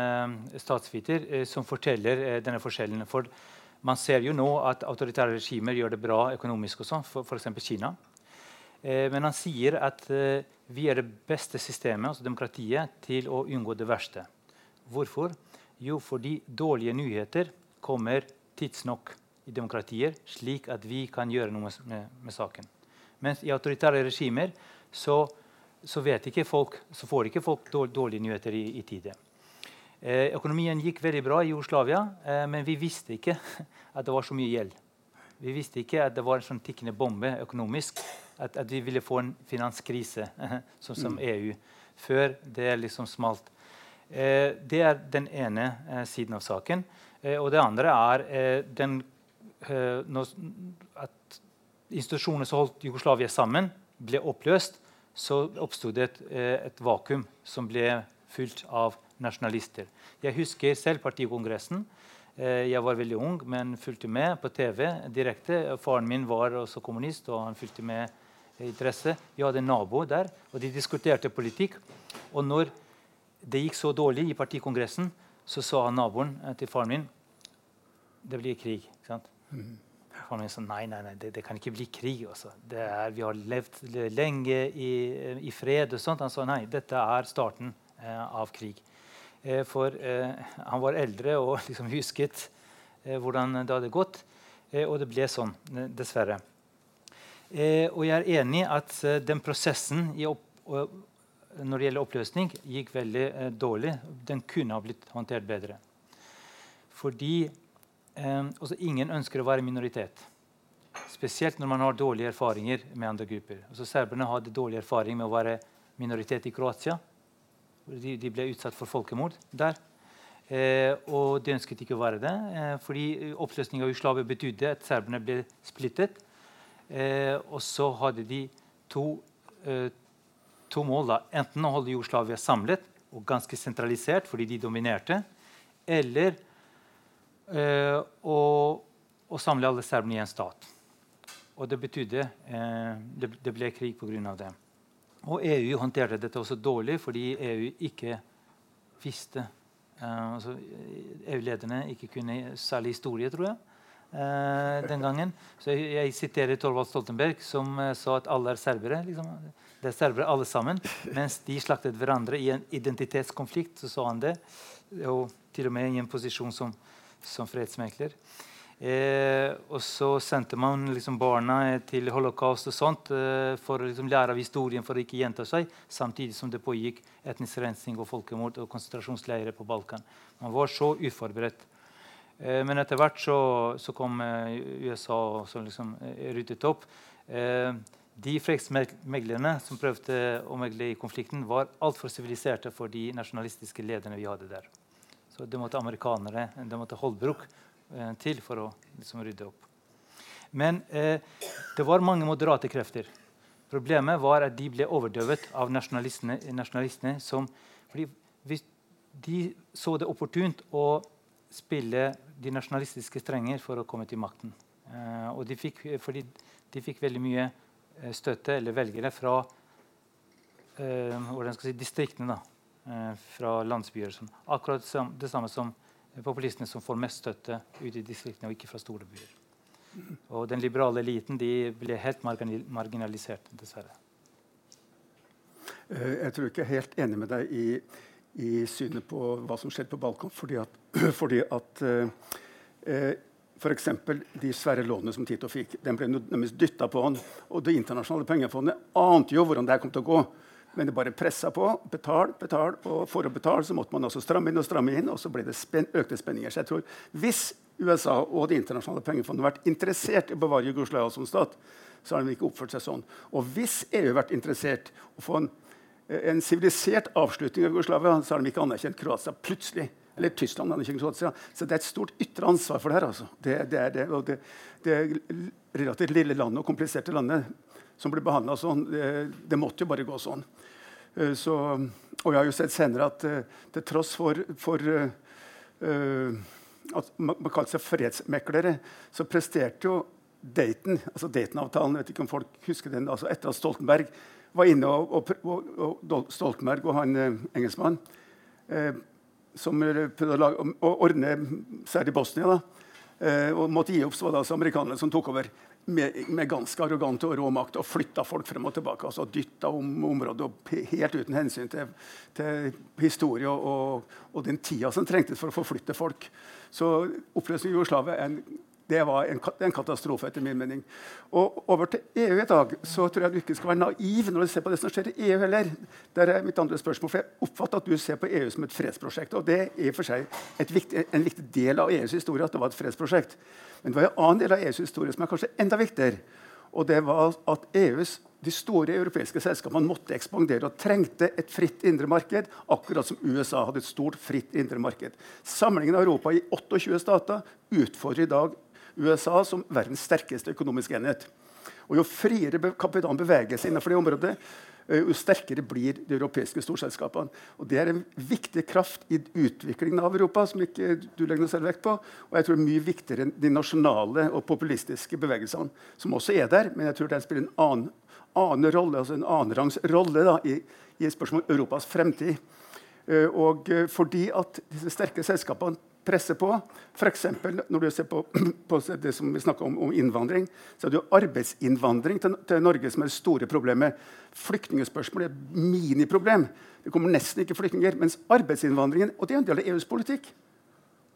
[SPEAKER 2] statsviter som forteller denne forskjellen. For man ser jo nå at autoritære regimer gjør det bra økonomisk, også, sånn, f.eks. Kina. Men han sier at vi er det beste systemet, altså demokratiet, til å unngå det verste. Hvorfor? Jo, fordi dårlige nyheter kommer tidsnok i demokratier, slik at vi kan gjøre noe med, med saken. Mens i autoritære regimer så, så, folk, så, får ikke folk dårlige nyheter i, i tide. Eh, økonomien gikk veldig bra i Jugoslavia, eh, men vi visste ikke (laughs) at det var så mye gjeld. Vi visste ikke at det var en sånn tikkende bombe økonomisk at, at, vi ville få en finanskrise, (laughs) sånn som mm. EU, før det liksom smalt. Eh, det er den ene eh, siden av saken. Eh, og det andre er eh, den, eh, når, at institusjonene som holdt Jugoslavia sammen, ble oppløst. Så oppsto det et, eh, et, vakuum som ble fylt av nasjonalister. Jeg husker selv partikongressen. Jeg var veldig ung, men fulgte med på TV direkte. Faren min var også kommunist, og han fulgte med interesse. Vi hadde en nabo der, og de diskuterte politikk. Og når det gikk så dårlig i partikongressen, så sa naboen eh, til faren min det blir krig. ikke sant? Mm. Faren min sa nei, nei, nei, det, det kan ikke bli krig. Altså. Er, vi har levd lenge i, i, fred. og sånt. Han sa nei, dette er starten eh, av krig. Eh, for eh, han var eldre og (laughs) liksom husket eh, hvordan det hadde gått. Og det ble sånn, dessverre. Og jeg er enig i at den prosessen når det gjelder oppløsning, gikk veldig dårlig. Den kunne ha blitt håndtert bedre. Fordi ingen ønsker å være minoritet. Spesielt når man har dårlige erfaringer med andre grupper. Altså, serberne hadde dårlig erfaring med å være minoritet i Kroatia. De, de ble utsatt for folkemord der. Eh, og de ønsket ikke å være det. Eh, fordi oppløsning av Jugoslavia betydde at serberne ble splittet. Eh, og så hadde de to, eh, to mål. da. Enten å holde Jugoslavia samlet og ganske sentralisert fordi de dominerte, eller eh, å, å, samle alle serberne i en stat. Og det betydde eh, det, det, ble krig pga. det. Og EU håndterte dette også dårlig fordi EU ikke visste Uh, altså, EU-lederne ikke kunne særlig historie, tror jeg Uh, den gangen. Så jeg, jeg siterer Torvald Stoltenberg, som uh, sa at alle er serbere. Liksom. Det er serbere alle sammen. Mens de slaktet hverandre i en identitetskonflikt, så sa han det. Og til og med i en posisjon som, som fredsmekler. Eh, og så sendte man liksom barna til holocaust og sånt eh, for å liksom lære av historien for å ikke gjenta seg, samtidig som det pågikk etnisk rensing og folkemord og konsentrasjonsleirer på Balkan. Man var så uforberedt. Eh, men etter hvert så, så kom eh, USA og liksom eh, ryddet opp. De fredsmeglerne som prøvde å megle i konflikten, var altfor siviliserte for de nasjonalistiske lederne vi hadde der. Så det måtte amerikanere, det måtte Holbruk til for å liksom, rydde opp. Men eh, det var mange moderate krefter. Problemet var at de ble overdøvet av nasjonalistene. nasjonalistene som, fordi De så det opportunt å spille de nasjonalistiske strenger for å komme til makten. Eh, og de fikk, fordi de fikk veldig mye eh, støtte eller velgere fra eh, si, distriktene. eh, fra landsbyer. Som, akkurat det samme som populistene som får mest støtte ute i distriktene, og ikke fra store byer. Og den liberale eliten de ble helt marginalisert, dessverre.
[SPEAKER 3] Eh, jeg tror ikke jeg er helt enig med deg i, i synet på hva som skjedde på Balkan. Fordi at, (clears throat) fordi at eh, eh F.eks. de svære lånene som Tito fikk, den ble dytta på han. Og Det internasjonale pengefondet ante jo hvordan det kom til å gå. Men det bare pressa på. Betal, betal. Og for å betale så måtte man også stramme inn og stramme inn. Og så ble det spen økte spenninger. Så jeg tror Hvis USA og Det internasjonale pengefondet vært interessert i å bevare Jugoslavia som stat, så har de ikke oppført seg sånn. Og hvis EU har vært interessert i å få en en sivilisert avslutning av Jugoslavia, så har de ikke anerkjent Kroatia plutselig. Eller Tyskland anerkjent Kroatia. Så det er et stort ytre ansvar for det her. Altså. Det, det, er det, og det, det relativt lille landet og kompliserte landet som blir behandla sånn, det, det, måtte jo bare gå sånn. Eh, så, og jeg har jo sett senere at uh, til tross for, for uh, at man, kalte seg fredsmeklere, så presterte jo Dayton, altså Dayton-avtalen vet ikke om folk husker den, altså etter at Stoltenberg var inne og, og, og Stoltenberg og han eh, engelskmannen eh, som prøvde å, lage, å ordne særlig Bosnia, da, eh, og måtte gi opp, så var det altså amerikanerne som tok over med, med ganske arrogant og rå makt og flytta folk frem og tilbake. altså Dytta om området og helt uten hensyn til, til historie og, og, den tida som trengtes for å forflytte folk. Så oppløsningen i Jugoslavia er en det var en, en, katastrofe, etter min mening. Og over til EU i dag så tror jeg du ikke skal være naiv når du ser på det som skjer i EU heller. Der er mitt andre spørsmål, for Jeg oppfatter at du ser på EU som et fredsprosjekt. Og det er i og for seg viktig, en viktig del av EUs historie at det var et fredsprosjekt. Men det var en annen del av EUs historie som er kanskje enda viktigere. Og det var at EUs, de store europeiske selskapene måtte ekspandere og trengte et fritt indre marked, akkurat som USA hadde et stort fritt indre marked. Samlingen av Europa i 28 stater utfordrer i dag USA som verdens sterkeste økonomiske enhet. Og Jo friere kapitalen beveger seg innenfor det området, jo sterkere blir de europeiske storselskapene. Og Det er en viktig kraft i utviklingen av Europa som ikke du legger noe selv vekt på. Og jeg tror det er mye viktigere enn de nasjonale og populistiske bevegelsene, som også er der, men jeg tror den spiller en annen, annen rolle, altså en annenrangs rolle da, i, i spørsmål om Europas fremtid. Og fordi at disse sterke selskapene presse på. F.eks. når du ser på, (clears throat) på det som vi om, om, innvandring, så er det jo arbeidsinnvandring til, til, Norge som er det store problemet. Flyktningspørsmålet er et miniproblem. Det kommer nesten ikke flyktninger. Mens arbeidsinnvandringen og det er en del av EUs politikk.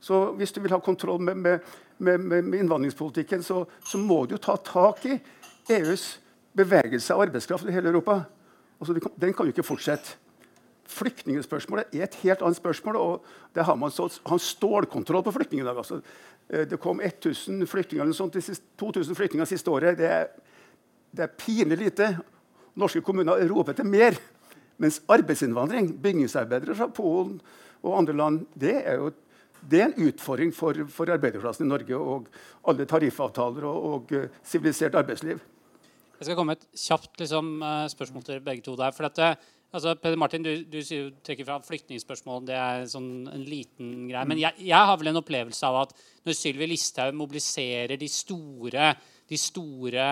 [SPEAKER 3] Så hvis du vil ha kontroll med, med, med, med innvandringspolitikken, så, så, må du jo ta tak i EUs bevegelse av arbeidskraft i hele Europa. Altså, den kan jo ikke fortsette. Flyktningspørsmålet er et helt annet spørsmål. og det har man så, har stålkontroll på flyktninger i dag. Altså, eh, det kom 1000 flyktninger eller sånt, 2000 flyktninger siste året. Det er, det er pinlig lite. Norske kommuner roper etter mer. Mens arbeidsinnvandring, bygningsarbeidere fra Polen og andre land, det er jo det er en utfordring for, for arbeiderklassen i Norge og alle tariffavtaler og eh, sivilisert arbeidsliv.
[SPEAKER 1] Jeg skal komme med et kjapt liksom, eh, spørsmål til begge to der. for dette Altså, Peder Martin, du, du, trekker fram flyktningspørsmål. Det er sånn en liten greie. Men jeg, jeg, har vel en opplevelse av at når Sylvi Listhaug mobiliserer de store, de store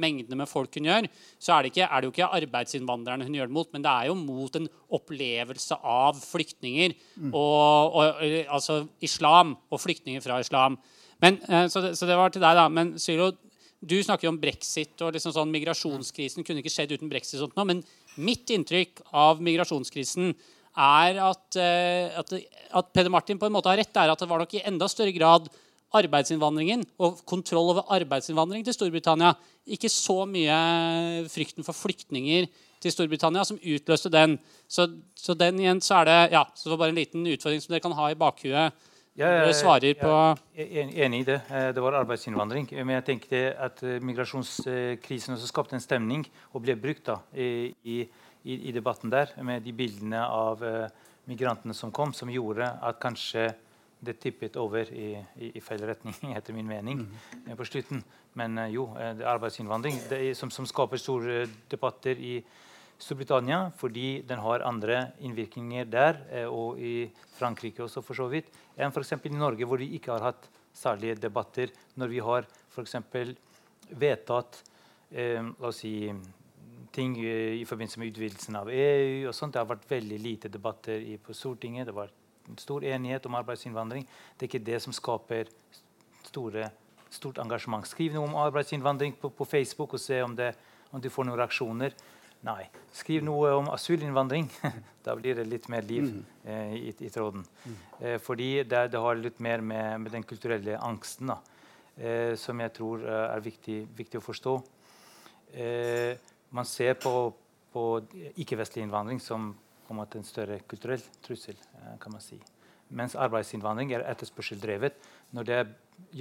[SPEAKER 1] mengdene med folk hun gjør, så er det, ikke, er det jo ikke arbeidsinnvandrerne hun gjør det mot, men det er jo mot en opplevelse av flyktninger. Mm. Og, og, altså islam og flyktninger fra islam. Men, eh, så, det, så det var til deg, da. Men Sylo, du snakker jo om brexit og liksom sånn migrasjonskrisen kunne ikke skjedd uten brexit. og sånt Men Mitt inntrykk av migrasjonskrisen er at, eh, at, at, Peder Martin på en måte har rett. er at Det var nok i enda større grad arbeidsinnvandringen og kontroll over arbeidsinnvandring til Storbritannia. Ikke så mye frykten for flyktninger til Storbritannia som utløste den. Så, så den igjen så er det ja, så det var bare en liten utfordring som dere kan ha i bakhuet
[SPEAKER 2] jeg, svarer på Jeg er enig i det. Eh, det var arbeidsinnvandring. Men jeg tenkte at eh, migrasjonskrisen også skapte en stemning og ble brukt da, i, i, i, debatten der med de bildene av uh, migrantene som kom, som gjorde at kanskje det tippet over i, i feil retning, (laughs) etter min mening, mm. på slutten. Men jo, arbeidsinnvandring det som, som, skaper store debatter i Storbritannia fordi den har andre innvirkninger der, og i Frankrike også, for så vidt enn f.eks. i Norge, hvor vi ikke har hatt særlige debatter når vi har f.eks. vedtatt eh, la oss si, ting i, i forbindelse med utvidelsen av EU. og sånt. Det har vært veldig lite debatter på Stortinget. Det var stor enighet om arbeidsinnvandring. Det er ikke det som skaper store, stort engasjement. Skriv noe om arbeidsinnvandring på, på Facebook og se om, det, om, du får noen reaksjoner. Nei. Skriv noe om asylinnvandring. (laughs) da blir det litt mer liv mm. eh, i, i, tråden. Mm. Eh, fordi det, det, har litt mer med, med den kulturelle angsten da, eh, som jeg tror eh, er viktig, viktig å forstå. Eh, man ser på, på ikke-vestlig innvandring som på en, en større kulturell trussel. Eh, kan man si. Mens arbeidsinnvandring er etterspørseldrevet. Når det er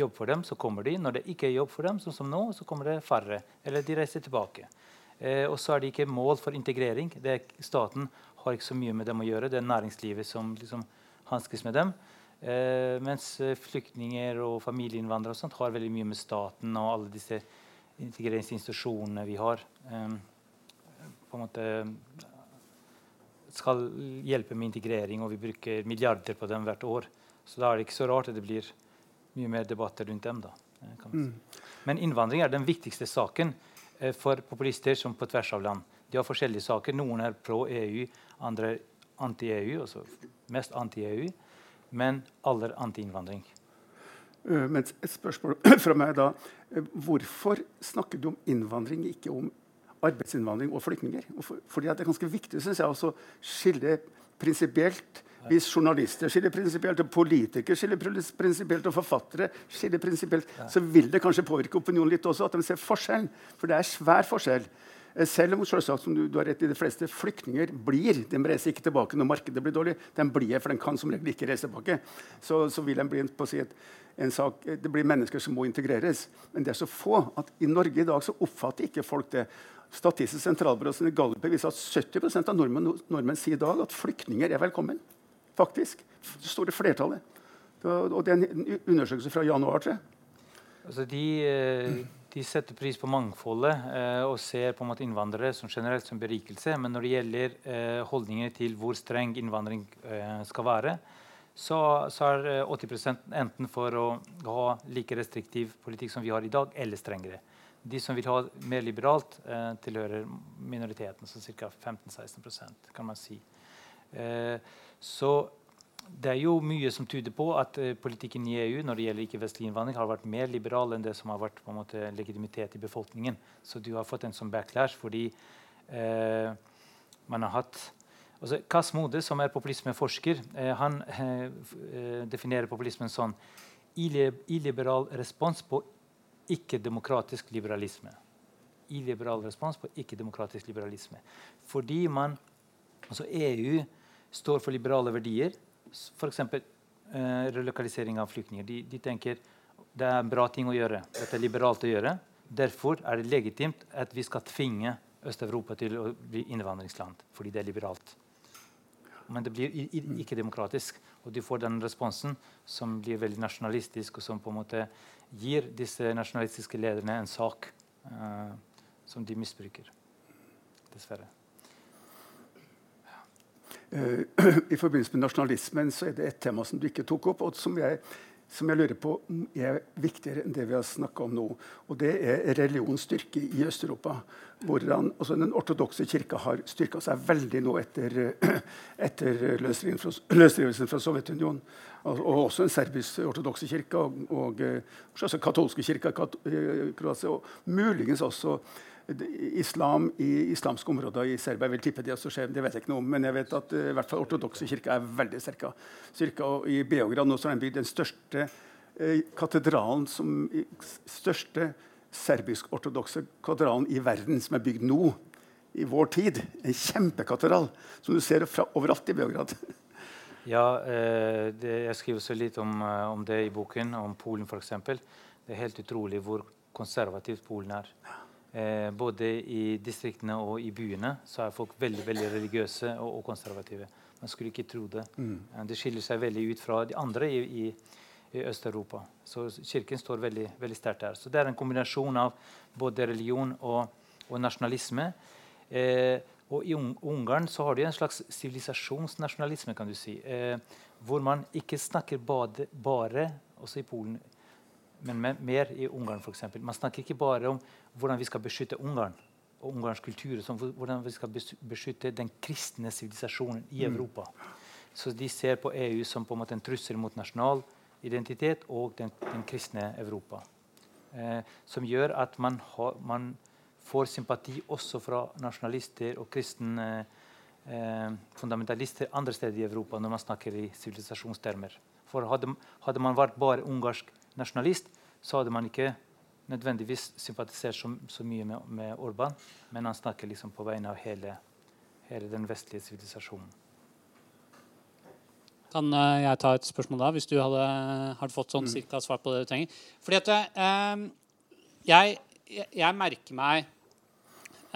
[SPEAKER 2] jobb for dem, så kommer de. Når det ikke er jobb for dem, sånn som nå, så kommer det færre. Eller de reiser tilbake. Eh, og så er det ikke mål for integrering. Er, staten har ikke så mye med dem å gjøre. Det er næringslivet som liksom hanskes med dem. Eh, mens flyktninger og familieinnvandrere og sånt har veldig mye med staten og alle disse integreringsinstitusjonene vi har, eh, på en måte skal hjelpe med integrering, og vi bruker milliarder på dem hvert år. Så da er det ikke så rart at det blir mye mer debatter rundt dem. da. Eh, mm. Men innvandring er den viktigste saken eh, for populister som på tvers av land. De har forskjellige saker. Noen er pro EU, andre anti-EU, altså mest anti-EU. Men alle er anti-innvandring.
[SPEAKER 3] Uh, men et spørsmål (clears throat) fra meg da. Uh, hvorfor snakker du om innvandring, ikke om arbeidsinnvandring og flyktninger? For, fordi Det er ganske viktig synes jeg, å skille prinsipielt. Hvis journalister skiller prinsipielt, og politikere skiller prinsipielt, og forfattere skiller prinsipielt, så vil det kanskje påvirke opinionen litt også, at de ser forskjellen. For det er svær forskjell. Eh, selv om selvsagt, som du, du, har rett i de fleste flyktninger blir De reiser ikke tilbake når markedet blir dårlig. De blir, for de kan som regel ikke reise tilbake. Så, så vil de bli en, på å si et, en sak, Det blir mennesker som må integreres. Men det er så få at i Norge i dag så oppfatter ikke folk det. Statistisk sentralbyrå sine galluper viser at 70 av nordmenn, nordmenn sier i dag at flyktninger er velkommen. Faktisk. Det store flertallet. Og det er en undersøkelse fra januar. Tror
[SPEAKER 2] Altså de, eh, de, setter pris på mangfoldet eh, og ser på en måte innvandrere som generelt som berikelse. Men når det gjelder eh, holdninger til hvor streng innvandring skal være, så, så er 80 eh, enten for å ha like restriktiv politikk som vi har i dag, eller strengere. De som vil ha mer liberalt, tilhører minoriteten, så ca. 15-16% kan man si. Så det er jo mye som tyder på at uh, politikken i EU når det gjelder ikke-vestlig innvandring, har vært mer liberal enn det som har vært på en måte, legitimitet i befolkningen. Så du har fått en sånn backlash fordi eh, man har hatt altså, Kass Mode, som er populismeforsker, eh, han definerer populismen sånn illiberal respons på ikke-demokratisk liberalisme. Illiberal respons på ikke-demokratisk liberalisme. Fordi man, altså EU står for liberale verdier f.eks. Eh, relokalisering av flyktninger. De, de, tenker det er en bra ting å gjøre. Dette er liberalt å gjøre. Derfor er det legitimt at vi skal tvinge Øst-Europa til å bli innvandringsland. Fordi det er liberalt. Men det blir ikke demokratisk. Og du får den responsen som blir veldig nasjonalistisk, og som på en måte gir disse nasjonalistiske lederne en sak eh, som de misbruker. Dessverre.
[SPEAKER 3] Uh, (clears throat) I forbindelse med nasjonalismen så er det et tema som du ikke tok opp, og som jeg, som jeg lurer på er viktigere enn det vi har snakka om nå. Og det er religionsstyrke i Øst-Europa. Hvordan altså Den ortodokse kirka har styrka seg veldig nå etter, (clears throat) etter løsrivelsen fra, Sovjetunionen. Og, og, også en serbisk-ortodokse kirke og, og, og eh, katolske kirka i eh, Kroatia. Og muligens også islam i islamske områder i Serbia. Jeg vil tippe det også skjer, det vet jeg ikke noe om. Men jeg vet at uh, i hvert fall ortodokse kirker er veldig sterke. Cirka, I Beograd nå så har de bygd den største uh, katedralen som største serbisk-ortodokse katedralen i verden, som er bygd nå. I vår tid. En kjempekatedral som du ser fra overalt i Beograd. (laughs)
[SPEAKER 2] Ja, eh, det, jeg skriver så litt om, uh, om, det i boken, om Polen f.eks. Det er helt utrolig hvor konservativt Polen er. Eh, både i distriktene og i byene så er folk veldig veldig religiøse og, og konservative. Man skulle ikke tro det. Mm. Eh, det skiller seg veldig ut fra de andre i, i, i Øst-Europa. Så Kirken står veldig, veldig sterkt der. Så det er en kombinasjon av både religion og, og nasjonalisme. Eh, og I Ungarn så har de en slags sivilisasjonsnasjonalisme, kan du si. Eh, hvor man ikke snakker bare, bare også i Polen men mer i Ungarn f.eks. Man snakker ikke bare om hvordan vi skal beskytte Ungarn, og ungarsk kultur. Som, hvordan vi skal beskytte den kristne sivilisasjonen i mm. Europa. Så de ser på EU som på en måte en trussel mot nasjonal identitet og den, den kristne Europa. Eh, som gjør at man, ha, man, får sympati også fra nasjonalister og kristne eh, fundamentalister andre steder i Europa når man snakker i sivilisasjonstermer. For hadde, hadde, man vært bare ungarsk nasjonalist, så hadde man ikke nødvendigvis sympatisert så, så mye med, med, Orban, men han snakker liksom på vegne av hele, hele den vestlige sivilisasjonen.
[SPEAKER 1] Kan uh, jeg ta et spørsmål da, hvis du hadde, hadde fått sånn mm. cirka svar på det du trenger? Fordi at eh, jeg, jeg, merker meg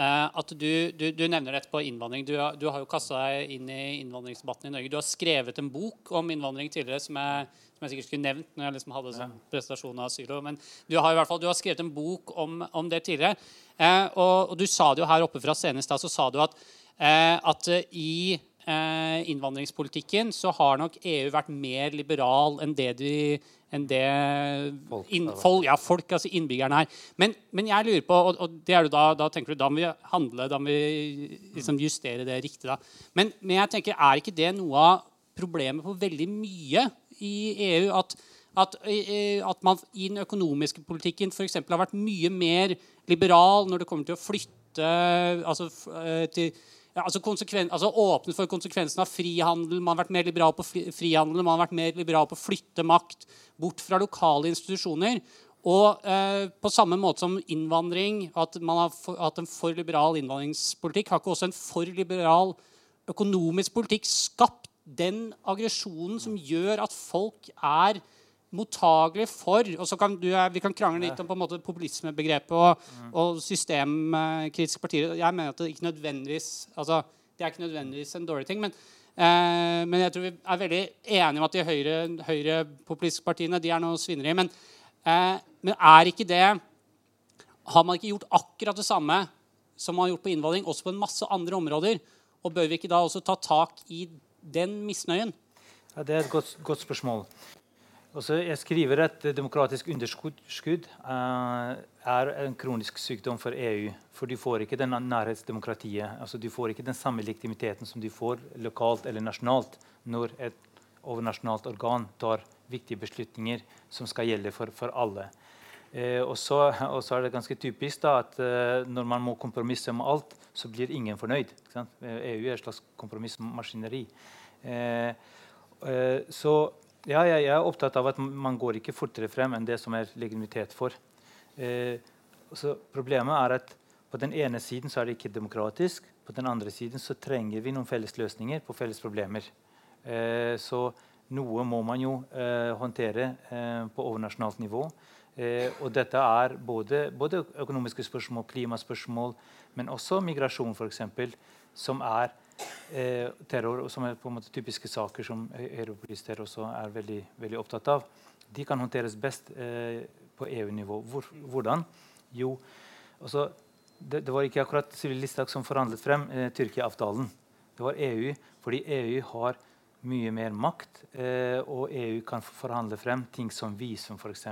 [SPEAKER 1] at du, du, du, nevner dette på innvandring. Du, du har jo kasta deg inn i innvandringsdebatten i Norge. Du har skrevet en bok om innvandring tidligere som jeg som jeg sikkert skulle nevnt når jeg liksom hadde sånn presentasjon av Sylo. Men du har i hvert fall, du har skrevet en bok om, om det tidligere. Eh, og, og, du sa det jo her oppe fra scenen i stad, så sa du at, eh, at i eh, innvandringspolitikken så har nok EU vært mer liberal enn det, de, enn det folk, inn, folk, ja, folk, altså innbyggerne her. Men, men, jeg lurer på, og, og det er du da, da tenker du da må vi handle, da må vi liksom justere det riktig. da. Men, men jeg tenker, er ikke det noe av problemet på veldig mye i EU at, at, at man i den økonomiske politikken f.eks. har vært mye mer liberal når det kommer til å flytte altså, eh, til, altså, altså Åpnet for konsekvensen av frihandel. Man har vært mer liberal på frihandel, man har vært mer liberal på å flytte makt bort fra lokale institusjoner. Og eh, på samme måte som innvandring, at man har hatt en for liberal innvandringspolitikk, har ikke også en for liberal økonomisk politikk skapt den aggresjonen som gjør at folk er mottagelig for og så kan du, Vi kan krangle litt om på en måte populismebegrepet og, mm. og systemkritiske partier. Jeg mener at det ikke nødvendigvis altså, det er ikke nødvendigvis en dårlig ting. Men, eh, men jeg tror vi er veldig enige om at de høyre, høyrepopulistiske partiene de er noe svineri. Men, eh, men er ikke det Har man ikke gjort akkurat det samme som man har gjort på innvandring, også på en masse andre områder? Og bør vi ikke da også ta tak i den misnøyen?
[SPEAKER 2] Ja, det er et godt, godt spørsmål. Også jeg skriver at demokratisk underskudd uh, er en kronisk sykdom for EU. For de får ikke den nærhetsdemokratiet. Altså, de får ikke den samme legitimiteten som de får lokalt eller nasjonalt når et overnasjonalt organ tar viktige beslutninger som skal gjelde for, for alle. Eh, og, så, er det ganske typisk da, at eh, når man må kompromisse om alt, så blir ingen fornøyd. EU eh, e er et slags kompromissmaskineri. Eh, eh, så ja, jeg, er opptatt av at man går ikke fortere frem enn det som er legitimitet for. Eh, problemet er at på den ene siden så er det ikke demokratisk. På den andre siden så trenger vi noen felles løsninger på felles problemer. Eh, så noe må man jo eh, håndtere på overnasjonalt nivå. Eh, og dette er både, både, økonomiske spørsmål, klimaspørsmål, men også migrasjon, f.eks., som er eh, terror, som er på en måte typiske saker som europolister også er veldig, veldig, opptatt av. De kan håndteres best eh, på EU-nivå. Hvor, hvordan? Jo, altså, det, det, var ikke akkurat Sylvi Listhaug som forhandlet frem eh, Tyrkia-avtalen. Det var EU, fordi EU har mye mer makt, eh, og EU kan forhandle frem ting som visum, f.eks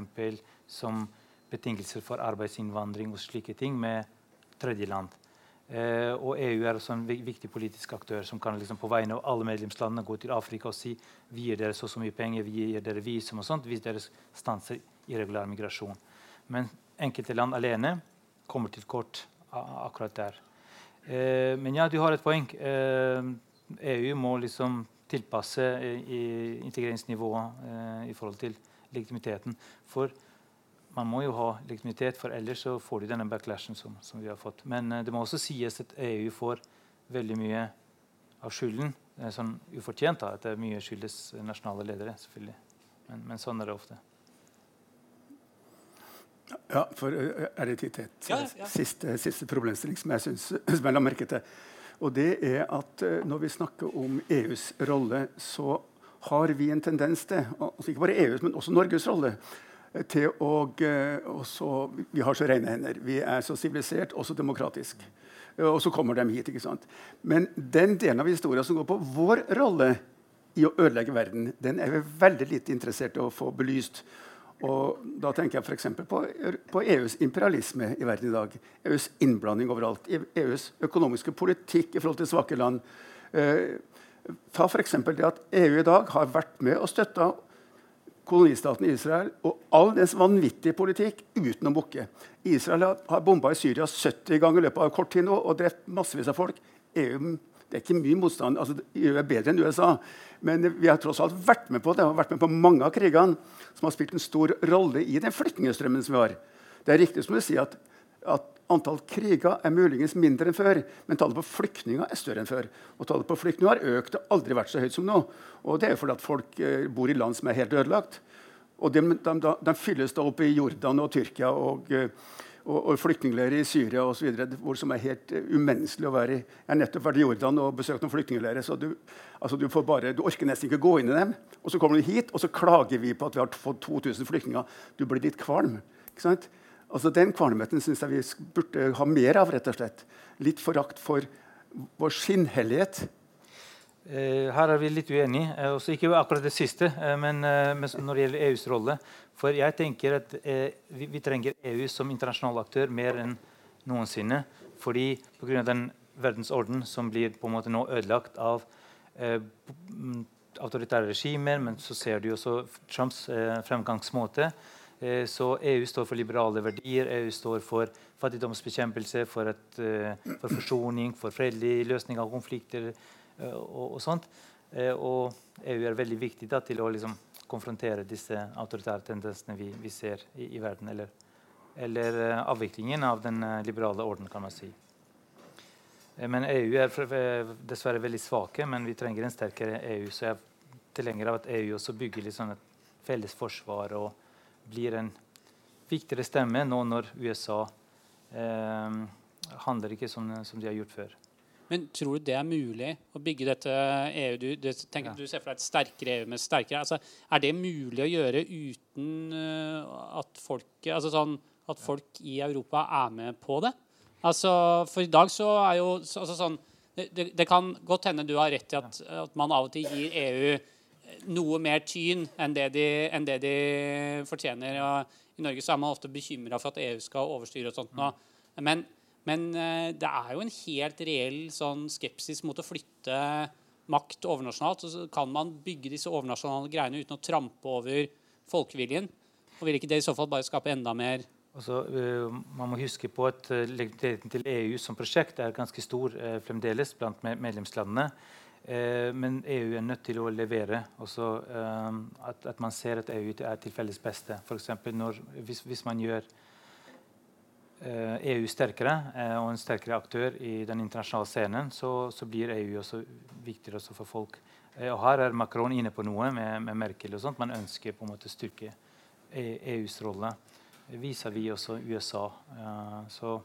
[SPEAKER 2] som betingelser for arbeidsinnvandring og slike ting med tredjeland. Eh, og EU er også en viktig politisk aktør som kan liksom på vegne av alle medlemslandene gå til Afrika og si vi gir dere så, så mye penger, vi gir dere visum og sånt, hvis dere stanser irregulær migrasjon. Men enkelte land alene kommer til kort akkurat der. Eh, men ja, du har et poeng. Eh, EU må liksom tilpasse integreringsnivået eh, i forhold til legitimiteten. For man må jo ha legitimitet, for ellers så får de denne backlashen som, som vi har fått. Men uh, det må også sies at EU får veldig mye av skylden. Det er sånn ufortjent da, at det er mye skyldes nasjonale ledere. selvfølgelig. Men, men sånn er det ofte.
[SPEAKER 3] Ja, for er det Ja, ja. Siste, siste problemstilling som jeg synes, (clears throat) som jeg la merke til. Og det er at når vi snakker om EUs rolle, så har vi en tendens til, altså ikke bare EUs, men også Norges rolle, til å eh, også, Vi har så rene hender. Vi er så sivilisert og så demokratisk. Og så kommer de hit. ikke sant? Men den delen av historien som går på vår rolle i å ødelegge verden, den er vi veldig lite interessert i å få belyst. Og da tenker jeg f.eks. På, på EUs imperialisme i verden i dag. EUs innblanding overalt. EUs økonomiske politikk i forhold til svake land. Eh, ta f.eks. det at EU i dag har vært med og støtta kolonistaten Israel og all dens vanvittige politikk uten å bukke. Israel har bomba i Syria 70 ganger i løpet av kort tid nå og drept massevis av folk. EU det er ikke mye motstand. altså EU er bedre enn USA. Men vi har tross alt vært med på det, og vært med på mange av krigene som har spilt en stor rolle i den flyktningstrømmen som vi har. Det er riktig som du sier at, at antall kriger er muligens mindre enn før, men tallet på flyktninger er større enn før. Og tallet på flyktninger har økt og aldri vært så høyt som nå. Og det er jo fordi at folk eh, bor i land som er helt ødelagt. Og de, de, de, fylles da opp i Jordan og Tyrkia og, eh, og, og flyktningleirer i Syria osv. hvor som er helt uh, umenneskelig å være i. Jeg har nettopp vært i Jordan og besøkt noen flyktningleirer. så du, altså du, bare, du, orker nesten ikke gå inn i dem. Og så kommer du hit, og så klager vi på at vi har fått 2000 flyktninger. Du blir litt kvalm. ikke sant? Altså Den kvalmheten syns jeg vi burde ha mer av. rett og slett. Litt forakt for vår skinnhellighet.
[SPEAKER 2] Eh, her er vi litt uenige. Eh, også ikke akkurat det siste, eh, men, når det gjelder EUs rolle. For jeg tenker at vi, trenger EU som internasjonal aktør mer enn noensinne. Fordi pga. den verdensorden som blir på en måte nå ødelagt av autoritære regimer, men så ser du også Trumps fremgangsmåte. Eh, så EU står for liberale verdier, EU står for fattigdomsbekjempelse, for, et, for forsoning, for fredelig løsning av konflikter Eh, og, og, sånt. Eh, og EU er veldig viktig da, til å liksom, konfrontere disse autoritære tendensene vi, vi ser i, i, verden. Eller, eller avviklingen av den liberale orden, kan man si. Men EU er dessverre veldig svake, men vi trenger en sterkere EU. Så jeg er tilhenger av at EU også bygger liksom et felles forsvar og blir en viktigere stemme nå når USA handler ikke som, som de har gjort før.
[SPEAKER 1] Men tror du det er mulig å bygge dette EU? Du, du, tenker, ja. du ser for deg et sterkere EU med sterkere altså, Er det mulig å gjøre uten uh, at, folk, altså sånn, at folk i Europa er med på det? Altså, for i dag så er jo altså sånn, det, det, kan godt hende du har rett i at, at, man av og til gir EU noe mer tyn enn det de, enn det de fortjener. Og I Norge så er man ofte bekymra for at EU skal overstyre og sånt. Nå. Men men eh, det er jo en helt reell sånn skepsis mot å flytte makt overnasjonalt. Så kan man bygge disse overnasjonale greiene uten å trampe over folkeviljen? Og vil ikke det i så fall bare skape enda mer
[SPEAKER 2] altså, Man må huske på at uh, legitimiteten til EU som prosjekt er ganske stor fremdeles blant medlemslandene. Uh, men EU er nødt til å levere. Også, at, at, man ser at EU er til felles beste. For når, hvis, hvis man gjør EU eh, sterkere eh, og en sterkere aktør i den internasjonale scenen, så, så blir EU også viktigere også for folk. Eh, og Her er Macron inne på noe med, med Merkel. og sånt. Man ønsker på en måte styrke EUs e rolle. Det viser vi også USA. så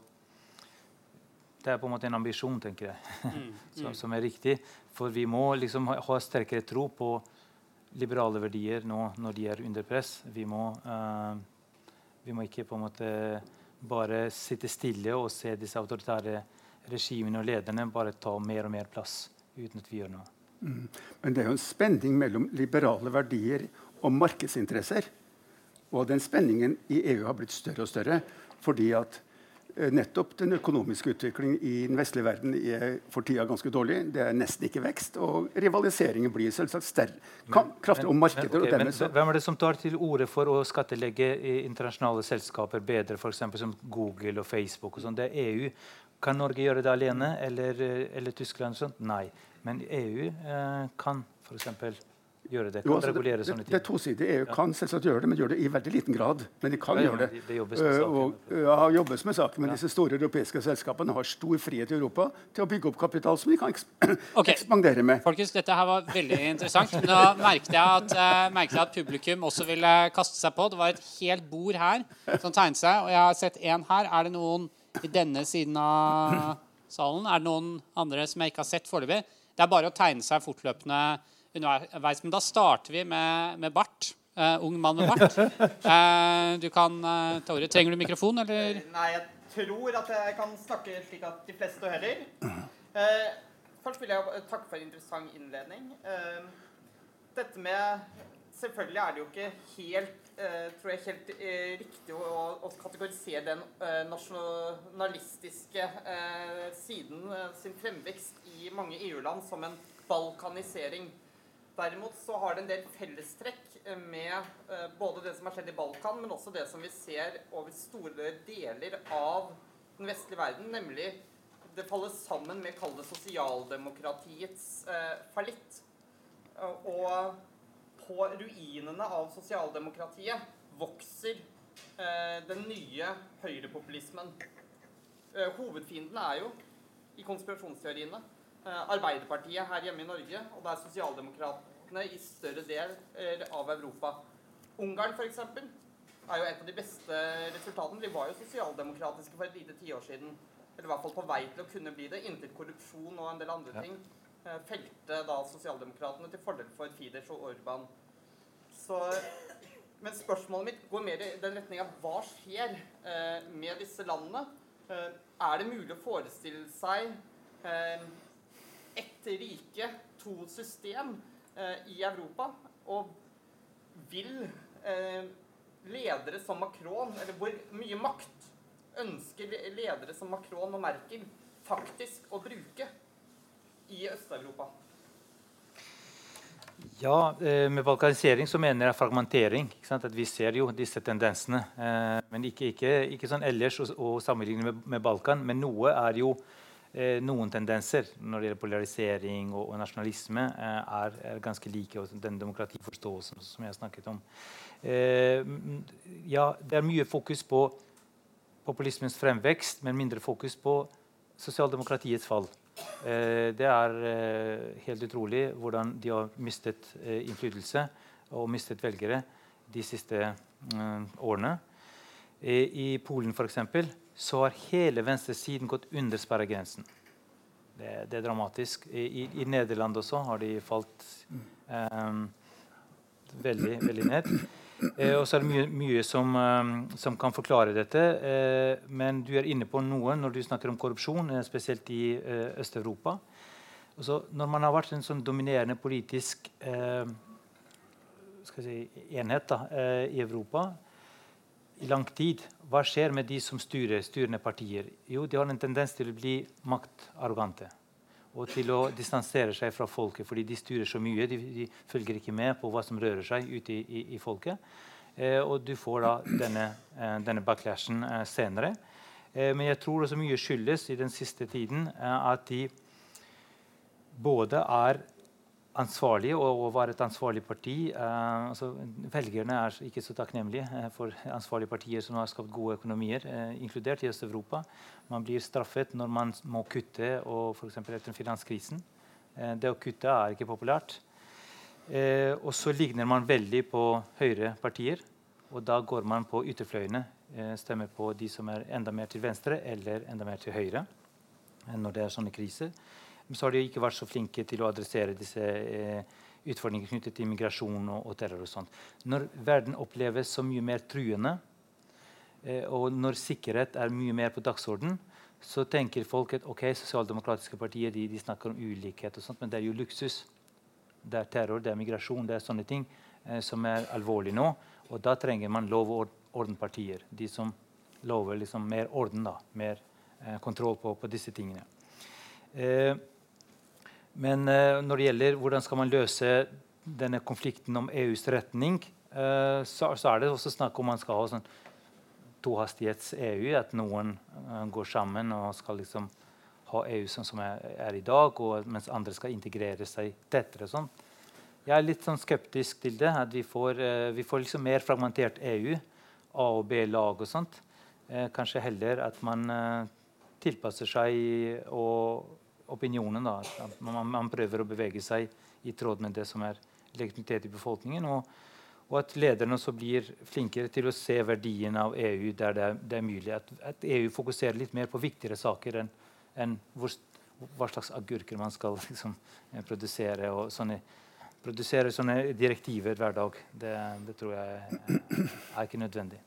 [SPEAKER 2] det er på en måte en ambisjon, tenker jeg, (laughs) mm, som, mm. som, er riktig. For vi må liksom ha, ha sterkere tro på liberale verdier nå når de er under press. Vi må, uh, vi må ikke på en måte bare sitte stille og se disse autoritære regimene og lederne bare ta mer og mer plass uten at vi gjør noe.
[SPEAKER 3] Mm. Men det er jo en spenning mellom liberale verdier og markedsinteresser. Og den spenningen i EU har blitt større og større fordi at nettopp den økonomiske utviklingen i den vestlige verden er for tida ganske dårlig. Det er nesten ikke vekst, og rivaliseringen blir selvsagt sterk, kraftig om markedet.
[SPEAKER 2] Men, okay, men, hvem er det som tar til orde for å skattelegge internasjonale selskaper bedre, f.eks. som Google og Facebook? og sånt? Det er EU. Kan Norge gjøre det alene, eller, eller Tyskland? Sånt? Nei. Men EU eh, kan f.eks gjøre det? Kan jo, altså, regulere det, sånne ting?
[SPEAKER 3] Det er tosidig. EU kan selvsagt gjøre det, men gjør det i veldig liten grad. Men de kan
[SPEAKER 2] ja,
[SPEAKER 3] gjøre det.
[SPEAKER 2] Det, jobbes med eh, saken.
[SPEAKER 3] Og, ja, jobbes med saken, men ja. disse store europeiske selskapene har stor frihet i Europa til å bygge opp kapital som de kan (clears throat) okay. ekspandere med.
[SPEAKER 1] Folkens, dette her var veldig interessant. Nå merket jeg, at, uh, merket jeg at publikum også ville kaste seg på. Det var et helt bord her som tegnet seg, og jeg har sett én her. Er det noen i denne siden av salen? Er det noen andre som jeg ikke har sett foreløpig? Det er bare å tegne seg fortløpende underveis. Men da starter vi med, med Bart. Uh, ung mann med bart. Uh, (laughs) du kan uh, ta ordet. Trenger du mikrofon, eller?
[SPEAKER 4] Nei, jeg tror at jeg kan snakke slik at de fleste hører. først vil jeg takke for en interessant innledning. dette med selvfølgelig er det jo ikke helt, eh, tror jeg, helt riktig å, å kategorisere den nasjonalistiske eh, siden sin fremvekst i mange EU-land som en balkanisering. Derimot så har det en del fellestrekk eh, med eh, både det som har skjedd i Balkan, men også det som vi ser over store deler av den vestlige verden, nemlig det faller sammen med kall det sosialdemokratiets eh, fallitt. Og på ruinene av sosialdemokratiet vokser den nye høyrepopulismen. Hovedfienden er jo i konspirasjonsteoriene Arbeiderpartiet her hjemme i Norge, og det er sosialdemokratene i større del eh, av Europa. Ungarn f.eks. er jo et av de beste resultatene. De var jo sosialdemokratiske for et lite tiår siden. Eller i hvert fall på vei til å kunne bli det, inntil korrupsjon og en del andre ting eh, felte da sosialdemokratene til fordel for Fidesz og Orban. Så, men spørsmålet mitt går mer i den retninga hva skjer eh, med disse landene? Eh, er det mulig å forestille seg eh, ett rike, to system eh, i Europa? Og vil eh, ledere som Macron, eller hvor mye makt ønsker ledere som Macron og Merkel faktisk å bruke i Øst-Europa?
[SPEAKER 2] Ja, eh, med balkanisering så mener jeg fragmentering. At vi ser jo disse tendensene. Men ikke, ikke, ikke sånn ellers å, sammenligne med, med Balkan. Men noe er jo noen tendenser når det gjelder polarisering og, og nasjonalisme, eh, er, er ganske like. Den demokratiforståelsen som jeg snakket om. Eh, ja, det er mye fokus på populismens fremvekst, men mindre fokus på sosialdemokratiets fall. Eh, det er eh, helt utrolig hvordan de har mistet eh, innflytelse og mistet velgere de siste eh, årene. Eh, I Polen eksempel, så har hele venstresiden gått under sperregrensen. Det, det er dramatisk. I, i, I Nederland også har de falt eh, veldig, veldig ned. Eh, og så er det mye, mye som, eh, som kan forklare dette. Eh, men du er inne på noe når du snakker om korrupsjon, eh, spesielt i eh, Øst-Europa. Altså, når man har vært en sånn dominerende politisk eh, skal si, enhet da, i Europa i lang tid, hva skjer med de som styrer styrende partier? Jo, de har en tendens til å bli maktarrogante og til å distansere seg fra folket, fordi de styrer så mye. De, de følger ikke med på hva som rører seg ute i, i, i folket. Eh, og du får da denne, eh, denne backlashen eh, senere. Eh, men jeg tror også mye skyldes i den siste tiden eh, at de både er ansvarlige og, var et ansvarlig parti. Uh, altså, velgerne er ikke så takknemlige eh, for ansvarlige partier som har skapt gode økonomier, uh, inkludert i Øst-Europa. Man blir straffet når man må kutte, og f.eks. etter finanskrisen. Uh, det å kutte er ikke populært. Og så ligner man veldig på høyrepartier. Og da går man på ytterfløyene. Stemmer på de som er enda mer til venstre eller enda mer til høyre når det er sånne kriser. Men så har de ikke vært så flinke til å adressere disse eh, utfordringene knyttet til migrasjon og, og terror. og sånt. Når verden oppleves så mye mer truende, eh, og når sikkerhet er mye mer på dagsorden, så tenker folk at ok, sosialdemokratiske partier de, de snakker om ulikhet, og sånt, men det er jo luksus. Det er terror, det er migrasjon, det er sånne ting eh, som er alvorlig nå. Og da trenger man lov- og ordenpartier. De som lover liksom mer orden, da, mer eh, kontroll på, på disse tingene. Eh, men eh, når det gjelder hvordan skal man løse denne konflikten om EUs retning, eh, så, er det også snakk om man skal ha sånn tohastighets-EU. At noen eh, går sammen og skal liksom ha EU sånn som er, i dag, mens andre skal integrere seg tettere. Sånn. Jeg er litt sånn skeptisk til det. At vi får, vi får liksom mer fragmentert EU. A- og B-lag og sånt. Kanskje heller at man tilpasser seg og opinionen. Da. Man, man prøver å bevege seg i tråd med det som er legitimitet i befolkningen. Og, og at lederne også blir flinkere til å se verdien av EU der det er, det er mulig. At, at EU fokuserer litt mer på viktigere saker enn enn hvor, hva slags agurker man skal liksom, eh, produsere. og sånne, Produsere sånne direktiver hver dag. Det, det tror jeg er ikke nødvendig.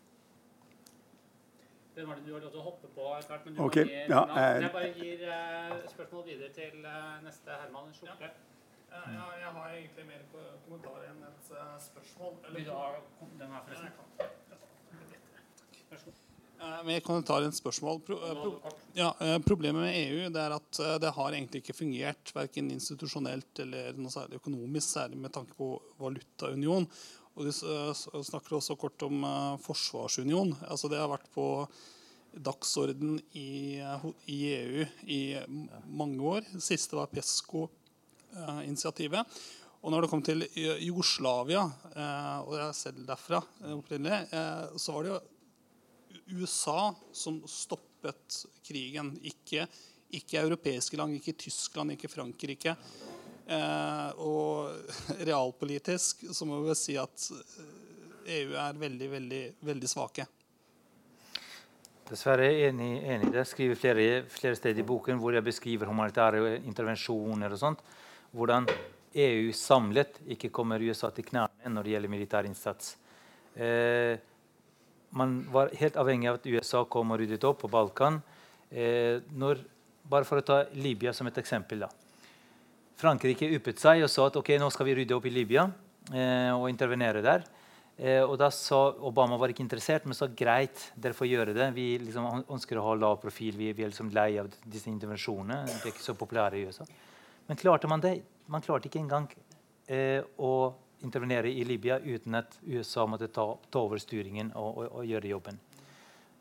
[SPEAKER 1] Den var det du har lov til å hoppe på etter hvert, men du okay. gir,
[SPEAKER 3] ja,
[SPEAKER 1] navn.
[SPEAKER 3] eh,
[SPEAKER 1] Jeg bare gir uh, spørsmål videre til uh, neste Herman Skjorte.
[SPEAKER 5] Ja, ja, jeg har egentlig mer ko- kommentar enn et uh, spørsmål.
[SPEAKER 1] Vil du ha den her, forresten?
[SPEAKER 5] Med kommentar et spørsmål. Pro, pro, ja, problemet med EU det er at det har egentlig ikke fungert verken institusjonelt eller noe særlig økonomisk, særlig med tanke på valutaunion. Og De snakker også kort om forsvarsunion. Altså Det har vært på dagsorden i, i EU i mange år. Det siste var PESCO-initiativet. Og når det kom til Jugoslavia, og jeg er selv derfra opprinnelig, så var det jo USA som stoppet krigen. Ikke, ikke europeiske land, ikke Tyskland, ikke Frankrike. Eh, og (laughs) realpolitisk så må vi si at EU eh, er veldig, veldig, veldig svake.
[SPEAKER 2] Dessverre er jeg enig, enig. Jeg skriver flere, flere, steder i boken hvor jeg beskriver humanitære intervensjoner og sånt. Hvordan EU samlet ikke kommer USA til knærne når det gjelder militær innsats. Eh, man var helt avhengig av at USA kom og ryddet opp på Balkan. Eh, når, bare for å ta Libya som et eksempel. da. Frankrike yppet seg og sa at ok, nå skal vi rydde opp i Libya eh, og intervenere der. Eh, og da sa Obama var ikke interessert, men sa greit, dere får gjøre det. Vi liksom ønsker å ha lav profil. Vi, vi er liksom lei av disse intervensjonene. De er ikke så populære i USA. Men klarte man det? Man klarte ikke engang eh, å intervenere i Libya uten at USA måtte ta, ta over styringen og, og, og, gjøre jobben.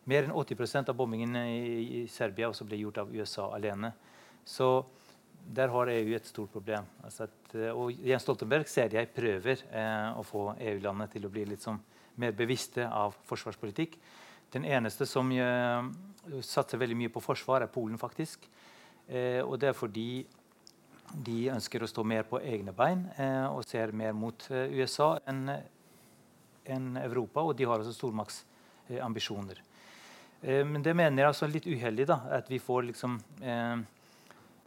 [SPEAKER 2] Mer enn 80% av bombingen i, i Serbia også ble gjort av USA alene. Så der har EU et stort problem. Altså at, eh, og Jens Stoltenberg ser jeg prøver eh, å få EU-landene til å bli litt sånn, mer bevisste av forsvarspolitikk. Den eneste som eh, satser veldig mye på forsvar, er Polen. faktisk. Eh, og det er fordi de ønsker å stå mer på egne bein eh, og ser mer mot eh, USA enn en Europa. Og de har også stormaktsambisjoner. Men det mener jeg er altså litt uheldig, da, at vi får liksom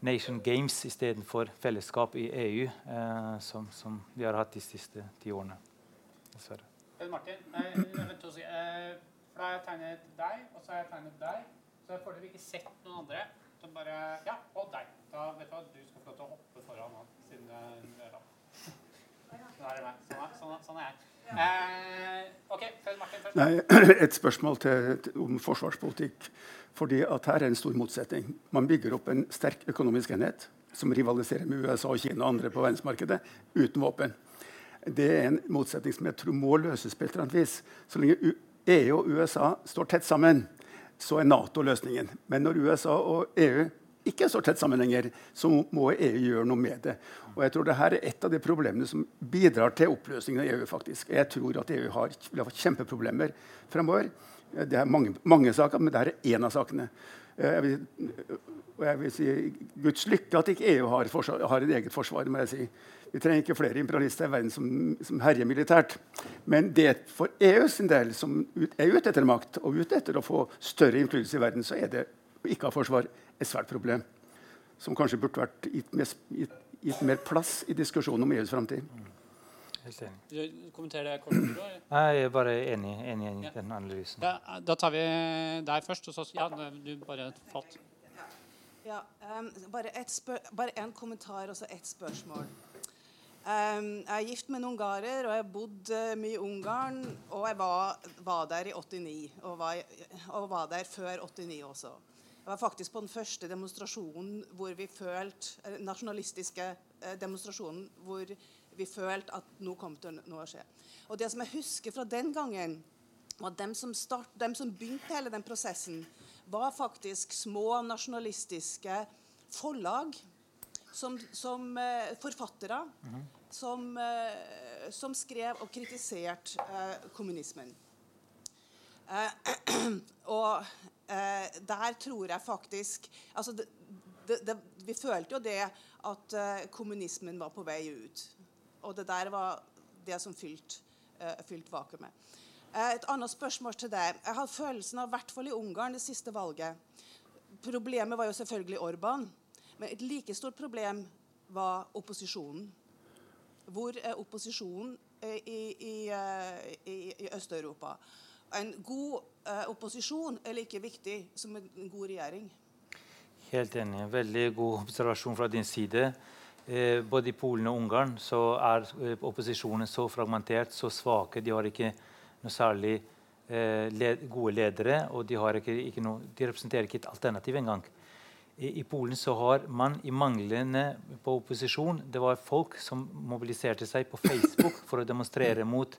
[SPEAKER 2] Nation Games istedenfor fellesskap i EU, eh, som, som, vi har hatt de siste ti årene. Dessverre.
[SPEAKER 1] Martin, å si, eh, for da har jeg tegnet deg, og så har jeg tegnet deg. Så jeg får dere ikke sett noen andre. Så bare Ja, og deg. Da vet du at du skal få lov til å hoppe foran nå, siden du er da. Sånn er det meg. Sånn er, sånn, sånn er jeg. Eh, ok, Martin først.
[SPEAKER 3] Nei, (clears throat) et spørsmål til, om forsvarspolitikk. Fordi at Her er en stor motsetning. Man bygger opp en sterk økonomisk enhet som rivaliserer med USA, og Kina og andre på verdensmarkedet uten våpen. Det er en motsetning som jeg tror må løses på et eller annet vis. Så lenge EU og USA står tett sammen, så er Nato løsningen. Men når USA og EU ikke står tett sammen lenger, så må EU gjøre noe med det. Og jeg tror dette er et av de problemene som bidrar til oppløsningen av EU. faktisk. Jeg tror at EU har, vil ha kjempeproblemer fremover. Det er mange, mange saker, men dette er én av sakene. Eh, jeg vil, og jeg vil si Guds lykke at ikke EU har, har et eget forsvar. må jeg si. Vi trenger ikke flere imperialister i verden som, som herjer militært. Men det for EU sin del, som er ute etter makt og ute etter å få større innflytelse i verden, så er det å ikke ha forsvar et svært problem. Som kanskje burde vært gitt mer, gitt, gitt mer plass i diskusjonen om EUs framtid.
[SPEAKER 1] Helt enig. Kommenter det kort?
[SPEAKER 2] Jeg er bare enig, enig i den analysen.
[SPEAKER 1] Ja, da tar vi deg først. Og så, ja, du bare falt.
[SPEAKER 6] Ja, um, bare, bare en kommentar og så ett spørsmål. Um, jeg er gift med en ungarer, og jeg har bodd uh, mye i Ungarn. Og jeg var, var der i 89, og var, og var, der før 89 også. Jeg var faktisk på den første demonstrasjonen hvor vi følte, eh, nasjonalistiske uh, demonstrasjonen hvor vi følte at nå kom til noe å skje. Og det som jeg husker fra den gangen, var at dem som, start, dem som begynte hele den prosessen, var faktisk små nasjonalistiske forlag som, som eh, forfattere mm -hmm. som, eh, som, skrev og kritiserte eh, kommunismen. (clears throat) og der tror jeg faktisk altså det, det, det, Vi følte jo det at kommunismen var på vei ut. Og det der var det som fylte, fylt vakuumet. Et annet spørsmål til deg. Jeg har følelsen av, i hvert fall i Ungarn, det siste valget Problemet var jo selvfølgelig Orban. Men et like stort problem var opposisjonen. Hvor er opposisjonen eh, i, i, eh, i, i Øst-Europa? En god uh, opposisjon er like viktig som en god regjering.
[SPEAKER 2] Helt enig. Veldig god observasjon fra din side. Eh, både i Polen og Ungarn så er eh, opposisjonen så fragmentert, så svake. De har ikke noe særlig eh, gode ledere, og de, ikke, ikke noe, de, representerer ikke et alternativ engang. I, I Polen så har man i manglende på opposisjon Det var folk som mobiliserte seg på Facebook for å demonstrere mot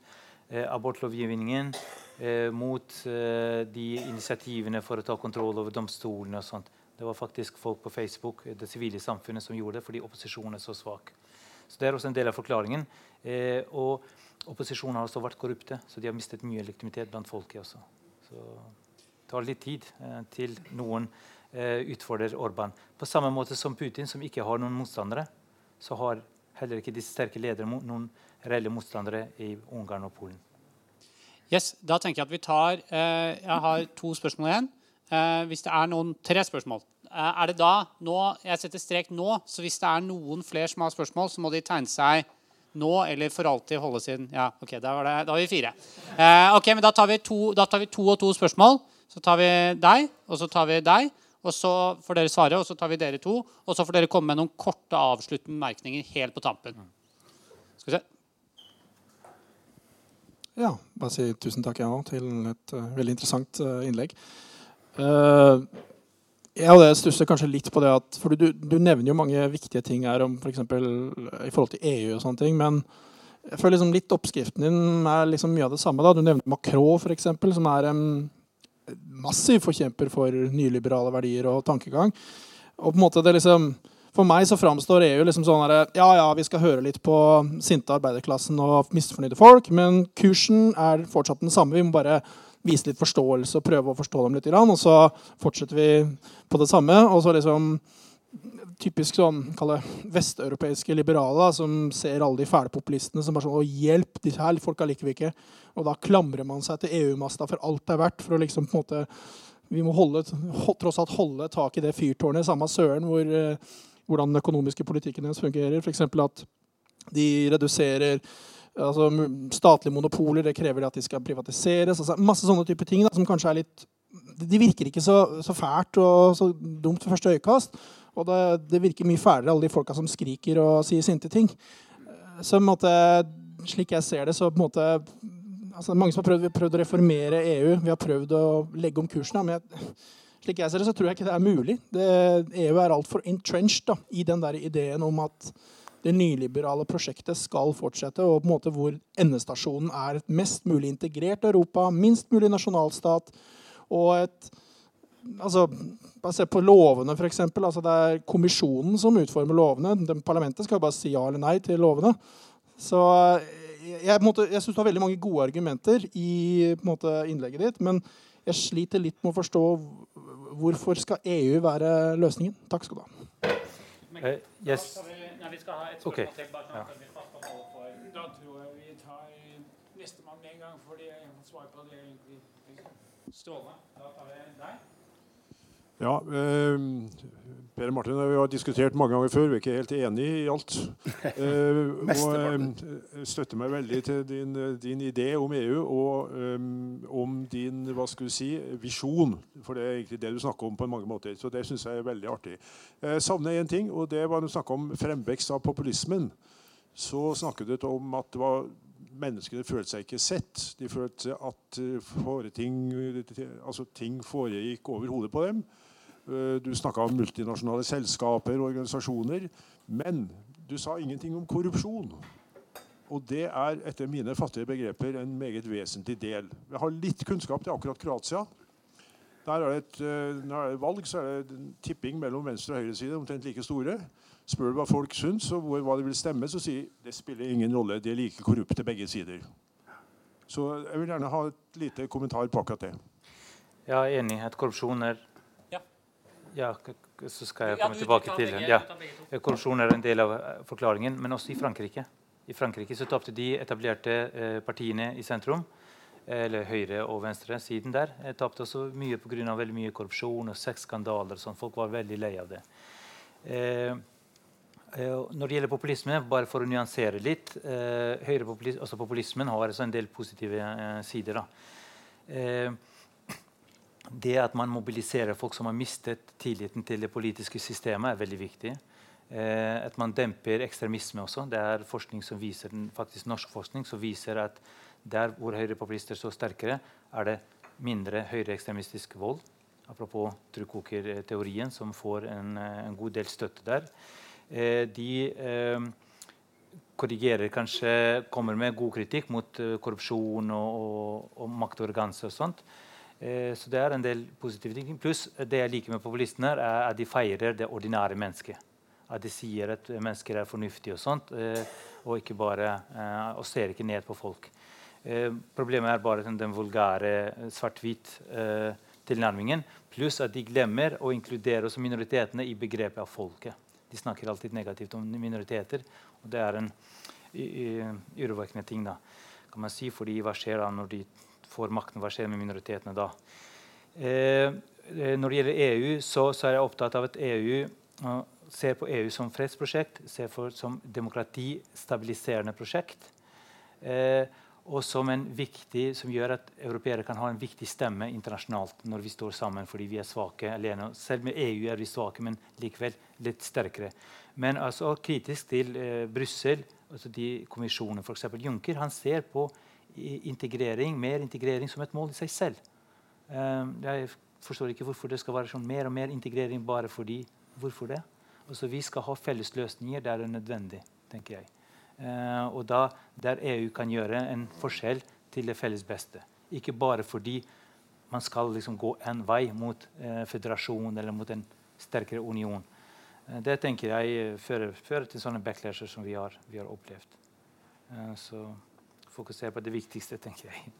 [SPEAKER 2] eh, abortlovgivningen, eh, mot eh, de initiativene for å ta kontroll over domstolene og sånt. Det var faktisk folk på Facebook det sivile samfunnet som gjorde det, fordi opposisjonen er så svak. Så Det er også en del av forklaringen. Eh, og opposisjonen har også vært korrupte, så de har mistet mye legitimitet blant folket også. Så det tar litt tid eh, til noen eh, utfordrer Orban. På samme måte som Putin, som ikke har noen motstandere, så har heller ikke disse sterke ledere noen reelle motstandere i Ungarn og Polen.
[SPEAKER 1] Yes, da tenker Jeg at vi tar, eh, jeg har to spørsmål igjen. Eh, hvis det er noen tre spørsmål. Eh, er det da nå, Jeg setter strek nå, så hvis det er noen flere som har spørsmål, så må de tegne seg nå eller for alltid holde sin Ja, OK, da, var det, da har vi fire. Eh, ok, men da tar, to, da tar, vi to, og to spørsmål. Så tar vi deg, og så tar vi deg. Og så får dere svare, og så tar vi dere to. Og så får dere komme med noen korte avsluttende bemerkninger helt på tampen. Skal vi se.
[SPEAKER 7] Ja, bare si tusen takk, jeg òg, til et uh, veldig interessant uh, innlegg. Uh, og det stusser kanskje litt på det at for du, du, nevner jo mange viktige ting her om for eksempel, i forhold til EU og sånne ting. Men jeg føler liksom litt oppskriften din er liksom mye av det samme. da. Du nevner Macron, for eksempel, som er en massiv forkjemper for nyliberale verdier og tankegang. Og på en måte det liksom for meg så framstår EU liksom sånn at ja, ja, vi skal høre litt på sinte arbeiderklassen og misfornøyde folk, men kursen er fortsatt den samme. Vi må bare vise litt forståelse og prøve å forstå dem litt. Og så fortsetter vi på det samme. Og så liksom typisk sånn vesteuropeiske liberale som ser alle de fæle populistene som bare sånn Å, hjelp! disse her folka liker vi ikke. Og da klamrer man seg til EU-masta for alt det er verdt. For å liksom på en måte Vi må holde, tross alt holde tak i det fyrtårnet, samme søren, hvor, eh, hvordan den økonomiske politikken deres fungerer. F.eks. at de reduserer altså, statlige monopoler det krever at de skal privatiseres. Altså, masse sånne type ting da, som kanskje er litt De virker ikke så, så fælt og så dumt ved første øyekast. Og det, det, virker mye fælere, alle de folka som skriker og sier sinte ting. Så måte, slik jeg ser det, så på en måte altså, Mange som har prøvd, prøvd, å reformere EU. Vi har prøvd å legge om kursen. Men jeg, slik jeg ser det, så tror jeg ikke det er mulig. Det, EU er altfor entrenched da, i den der ideen om at det nyliberale prosjektet skal fortsette, og på en måte hvor endestasjonen er et mest mulig integrert Europa, minst mulig nasjonalstat og et altså, Bare se på lovene, f.eks. Altså, det er kommisjonen som utformer lovene. Den parlamentet skal bare si ja eller nei til lovene. Så jeg, jeg, jeg syns du har veldig mange gode argumenter i måte, innlegget ditt. Men jeg sliter litt med å forstå hvorfor skal EU være løsningen. Takk skal du ha.
[SPEAKER 2] Uh, yes.
[SPEAKER 1] Nei, vi skal ha et spørsmål
[SPEAKER 2] okay.
[SPEAKER 1] til. bare sånn at vi fast for. Da tror jeg vi tar nestemann med en gang, fordi jeg må svare svar på det egentlig. Strålende. Da tar vi deg.
[SPEAKER 8] Ja, eh, Per Martin vi har diskutert mange ganger før. Vi er ikke helt enige i alt. (laughs) Eh, og eh, støtter meg veldig til din, din idé om EU og um, om din hva skal du si, visjon. For det er egentlig det du snakker om på mange måter. Så det syns jeg er veldig artig. Jeg savner én ting, og det var når du snakka om fremvekst av populismen. Så snakket du om at det var menneskene følte seg ikke sett. De følte at ting, altså ting foregikk over hodet på dem. Eh, du snakka om multinasjonale selskaper og organisasjoner. Men du sa ingenting om korrupsjon. Og det er etter mine fattige begreper en meget vesentlig del. Jeg har litt kunnskap til akkurat Kroatia. Der er det et, eh, når det er valg, så er det tipping mellom venstre og høyre side omtrent like store. Spør du hva folk syns og hva de vil stemme, så sier det spiller ingen rolle. De er like korrupte begge sider. Så jeg vil gjerne ha et lite kommentar på akkurat det.
[SPEAKER 2] Jeg enighet. korrupsjon er ja, så skal jeg komme tilbake til den. Ja. Korrupsjon er en del av eh, forklaringen, men også i Frankrike. I Frankrike så tapte de etablerte eh, partiene i sentrum, eller høyre- og venstresiden der, eh, tapte også mye pga. veldig mye korrupsjon og sexskandaler. Sånn. Folk var veldig lei av det. Eh, når det gjelder populisme, bare for å nyansere litt eh, populis altså Populismen har en del positive eh, sider. da. Eh, det at man mobiliserer folk som har mistet tilliten til det politiske systemet, er veldig viktig. Eh, at man demper ekstremisme også. Det er forskning som viser, faktisk norsk forskning som viser at der hvor høyrepopulister står sterkere, er det mindre høyreekstremistisk vold. Apropos trukkoker-teorien, som får en, eh, en, god del støtte der. Eh, de eh, korrigerer kanskje, kommer med god kritikk mot uh, korrupsjon og, og, og maktorganse og sånt. Eh, så det er en del positive ting. Pluss det jeg liker med populistene, er at de feirer det ordinære mennesket. At de sier at mennesker er fornuftige og sånt, eh, og, ikke bare, eh, og ser ikke ned på folk. Eh, problemet er bare den, vulgære eh, svart-hvit tilnærmingen. Pluss at de glemmer å inkludere også minoritetene i begrepet av folket. De snakker alltid negativt om minoriteter. Og det er en urovekkende ting, da, kan man si. fordi hva skjer da når de får makten? Hva skjer med minoritetene da? Eh, eh når det gjelder EU, så, så, er jeg opptatt av at EU ser på EU som fredsprosjekt, ser på som demokratistabiliserende prosjekt. Eh, og som, en viktig, som gjør at europeere kan ha en viktig stemme internasjonalt når vi står sammen fordi vi er svake alene. Selv med EU er vi svake, men likevel litt sterkere. Men altså kritisk til eh, Brussel, altså de kommisjonene, f.eks. Juncker, han ser på integrering, mer integrering som et mål i seg selv. Um, jeg forstår ikke hvorfor det skal være sånn mer og mer integrering bare fordi Hvorfor det? Altså, vi skal ha felles løsninger der det er nødvendig, tenker jeg. Uh, og da, der EU kan gjøre en forskjell til det felles beste. Ikke bare fordi man skal liksom gå en vei mot uh, føderasjon eller mot en sterkere union. Uh, det tenker jeg fører, fører, til sånne backlasher som vi har, vi har opplevd. så fokusere på det viktigste, tenker jeg.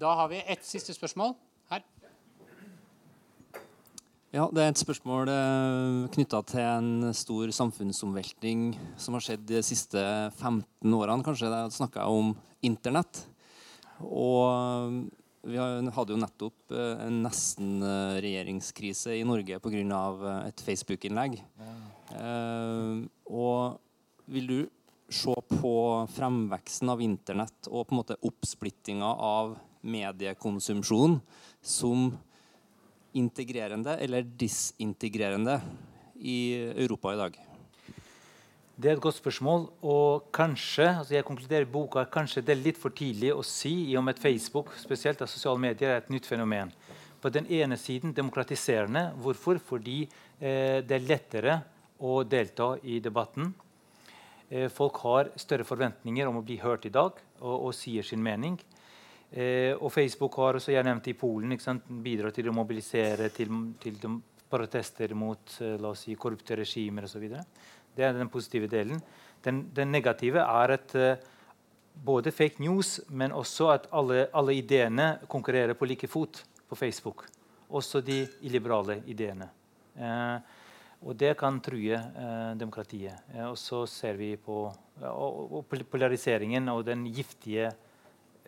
[SPEAKER 1] Da har vi ett siste spørsmål.
[SPEAKER 9] Ja, Det er et spørsmål eh, knytta til en stor samfunnsomveltning som har skjedd de siste 15 årene. kanskje. Da snakka jeg om Internett. Og eh, vi hadde jo nettopp eh, en nesten-regjeringskrise i Norge pga. et Facebook-innlegg. Ja. og vil du se på fremveksten av Internett og på en måte oppsplittinga av mediekonsumsjon som integrerende eller disintegrerende i Europa i dag?
[SPEAKER 2] Det er et godt spørsmål. Og kanskje altså jeg konkluderer boka, kanskje det er litt for tidlig å si i og med Facebook spesielt av sosiale medier, er et nytt fenomen. På den ene siden demokratiserende. Hvorfor? Fordi eh, det er lettere å delta i debatten. Eh, folk har større forventninger om å bli hørt i dag og, og sier sin mening. Eh, og Facebook har også jeg nevnte i Polen bidratt til å mobilisere til, til protester mot eh, si, korrupte regimer osv. Det er den positive delen. Den, den negative er at eh, både fake news, men også at alle, alle, ideene konkurrerer på like fot på Facebook. Også de illiberale ideene. Eh, og det kan true eh, demokratiet. Eh, og så ser vi på og, og polariseringen og den giftige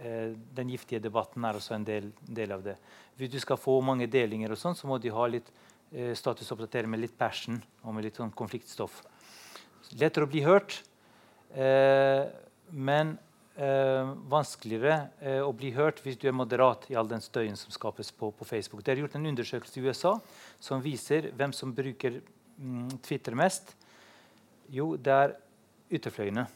[SPEAKER 2] Eh, den giftige debatten er også en del, del, av det. Hvis du skal få mange delinger, og sånn, så må du ha litt eh, statusoppdatering med litt passion og med litt sånn konfliktstoff. Lettere å bli hørt, eh, men eh, vanskeligere eh, å bli hørt hvis du er moderat i all den støyen som skapes på, på, Facebook. Det er gjort en undersøkelse i USA som viser hvem som bruker mm, Twitter mest. Jo, det er ytterfløyene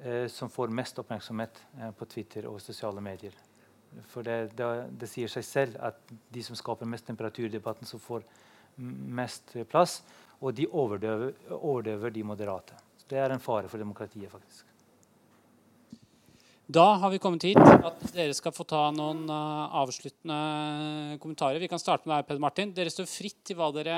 [SPEAKER 2] eh, som får mest oppmerksomhet eh, på Twitter og sosiale medier. For det, det, det, sier seg selv at de som skaper mest temperatur i debatten, som får mest plass, og de overdøver, overdøver de moderate. Så det er en fare for demokratiet, faktisk.
[SPEAKER 1] Da har vi kommet hit at dere skal få ta noen uh, avsluttende kommentarer. Vi kan starte med deg, Peder Martin. Dere står fritt til hva dere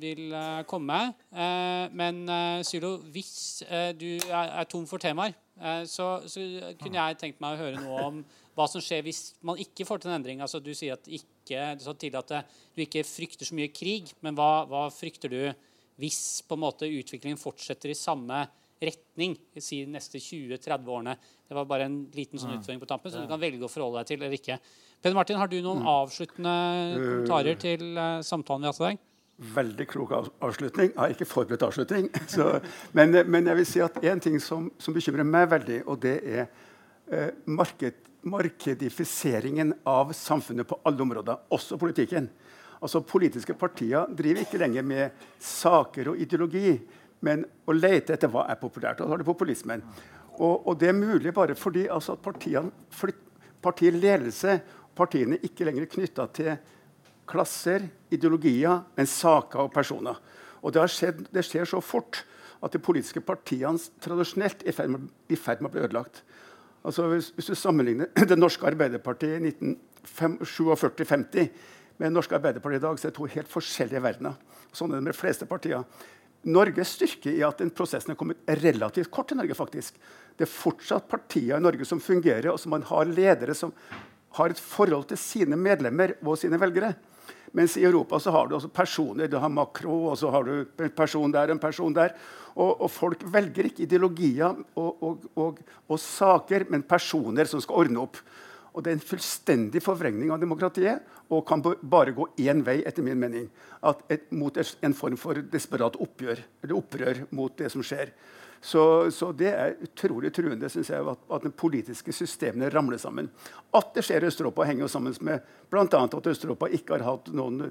[SPEAKER 1] vil uh, komme med. Uh, men Sylo, hvis du er, tom for temaer, så, så, kunne jeg tenkt meg å høre noe om hva som skjer hvis man ikke får til en endring. Altså, du sier at ikke, du sa tidlig at du ikke frykter så mye krig, men hva, hva frykter du hvis på en måte utviklingen fortsetter i samme retning de neste 20-30 årene? Det var bare en liten sånn utføring på tampen, så du kan velge å forholde deg til eller ikke. Peder Martin, har du noen mm. avsluttende kommentarer til uh, samtalen vi har hatt i dag?
[SPEAKER 3] Veldig klok avslutning. Jeg har ikke forberedt avslutning. (laughs) Så, men, men, jeg vil si at én ting som, som, bekymrer meg veldig, og det er eh, marked, markedifiseringen av samfunnet på alle områder, også politikken. Altså Politiske partier driver ikke lenger med saker og ideologi, men å lete etter hva er populært. Og så har du populismen. Og, og, det er mulig bare fordi altså, at partiene, partiledelse partiene ikke lenger er knytta til klasser, ideologier, men saker og personer. Og det, skjedd, det skjer så fort at de politiske partiene tradisjonelt er i ferd med å bli ødelagt. Altså hvis, hvis, du sammenligner (clears throat) Det norske Arbeiderpartiet i 1947-50 med Det norske Arbeiderpartiet i dag, så er det to helt forskjellige verdener. Sånn er det med de fleste partier. Norges styrke i at den prosessen er kommet relativt kort i Norge. faktisk. Det er fortsatt partier i Norge som fungerer, og som man har ledere som har et forhold til sine medlemmer og sine velgere. Mens i Europa så har du også personer. Du har makro, og så har du en person der en person der. Og, og folk velger ikke ideologier og, og, og, saker, men personer som skal ordne opp. Og Det er en fullstendig forvrengning av demokratiet og kan bare gå én vei, etter min mening. Et, mot en form for desperat oppgjør, eller opprør mot det som skjer. Så, så, det er utrolig truende synes jeg, at, at de politiske systemene ramler sammen. At det skjer i Øst-Europa, henger jo sammen med bl.a. at Øst-Europa ikke har hatt noen,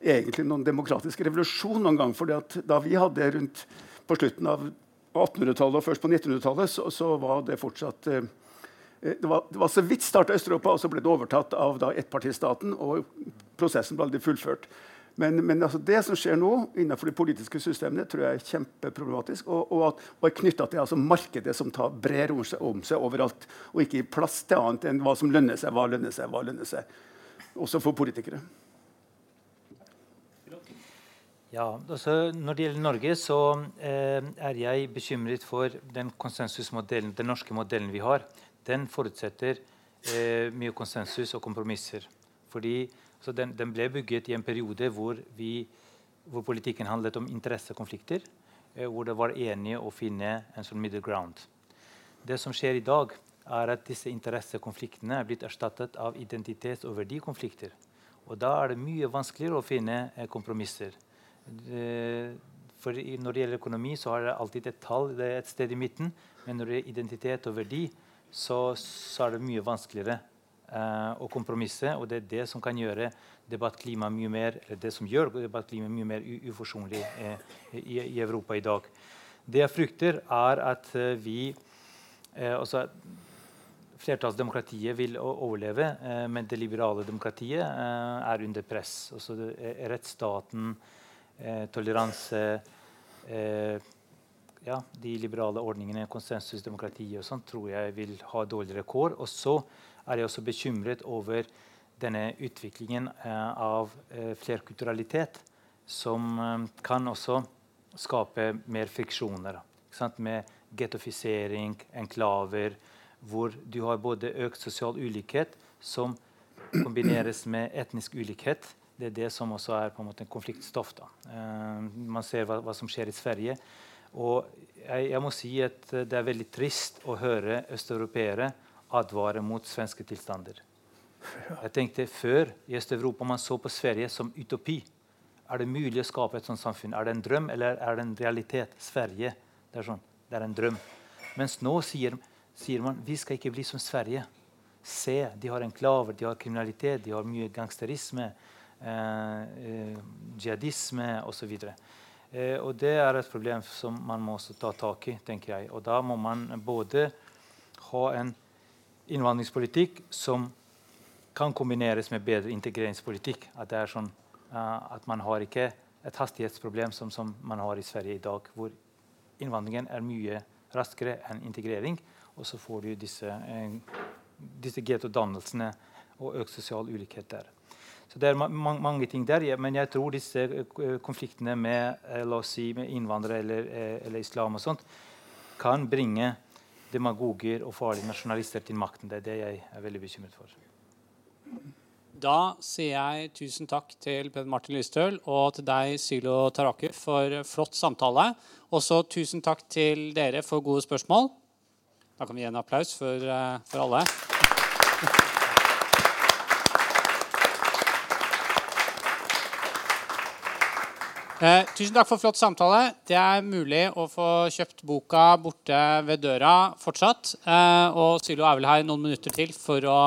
[SPEAKER 3] egentlig noen demokratisk revolusjon noen gang. For da vi hadde rundt på slutten av 1800-tallet og først på 1900-tallet, så, så, var det fortsatt eh, det var, det var, så vidt starta Øst-Europa, og så ble det overtatt av da ettpartistaten. Og prosessen ble aldri fullført. Men, men altså det som skjer nå innenfor de politiske systemene, tror jeg er kjempeproblematisk. Og, og, at, og er knytta til altså markedet som tar, brer om seg, om seg, overalt. Og ikke gir plass til annet enn hva som lønner seg, hva lønner seg, hva lønner seg. Også for politikere.
[SPEAKER 2] Ja, altså Når det gjelder Norge, så eh, er jeg bekymret for den konsensusmodellen, den norske modellen vi har. Den forutsetter eh, mye konsensus og kompromisser. Fordi så den, den, ble bygget i en periode hvor, vi, hvor politikken handlet om interessekonflikter. Eh, hvor det var enige å finne en sånn middle ground. Det som skjer i dag, er at disse interessekonfliktene er blitt erstattet av identitets- og verdikonflikter. Og da er det mye vanskeligere å finne eh, kompromisser. Det, for når det gjelder økonomi, så har det alltid et tall det er et sted i midten. Men når det gjelder identitet og verdi, så, så er det mye vanskeligere eh, å kompromisse. Og det er det som kan gjøre debattklimaet mye mer det som gjør debattklimaet mye mer uforsonlig eh, i, i, Europa i dag. Det jeg frykter, er at uh, vi også, Flertallsdemokratiet vil overleve, men det liberale demokratiet er under press. Altså, rettsstaten, toleranse ja, de liberale ordningene, konsensusdemokrati og sånt, tror jeg vil ha dårligere kår. Og så er jeg også bekymret over denne utviklingen eh, av eh, flerkulturalitet, som eh, kan også skape mer friksjoner. Med gettofisering, enklaver, hvor du har både økt sosial ulikhet som kombineres med etnisk ulikhet. Det er det som også er på en måte en konfliktstoff. Uh, man ser hva, hva, som skjer i Sverige. Og jeg, jeg, må si at det er veldig trist å høre østeuropeere advare mot svenske tilstander. Jeg tenkte Før i Øst-Europa man så på Sverige som utopi. Er det mulig å skape et sånt samfunn? Er det en drøm, eller er det en realitet? Sverige det er, sånn, det er en drøm. Mens nå sier, sier, man vi skal ikke bli som Sverige. Se, de har enklaver, de har kriminalitet, de har mye gangsterisme, eh, eh, jihadisme osv. Eh, og det er et problem som man må ta tak i. tenker jeg. Og da må man både ha en innvandringspolitikk som kan kombineres med bedre integreringspolitikk. At, sånn, uh, at man har ikke et hastighetsproblem som, som, man har i Sverige i dag, hvor innvandringen er mye raskere enn integrering. Og så får du disse, uh, disse getodannelsene og økt sosial ulikhet der. Så det er ma mange ting der, Men jeg tror disse uh, konfliktene med, oss si, med innvandrere eller, eller islam og sånt, kan bringe demagoger og farlige nasjonalister til makten. Det er det jeg er veldig bekymret for.
[SPEAKER 1] Da sier jeg tusen takk til Peder Martin Lystøl og til deg, Sylo Taraku, for flott samtale. Også tusen takk til dere for gode spørsmål. Da kan vi gi en applaus for, eh, for alle. Eh, tusen takk for flott samtale. Det er mulig å få kjøpt boka borte ved døra fortsatt. Eh, og Sylo er vel her noen minutter til for å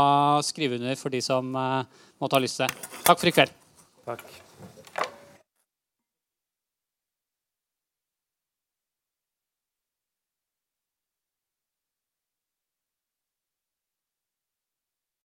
[SPEAKER 1] skrive under for de som eh, måtte ha lyst til det. Takk for i kveld.
[SPEAKER 2] Takk.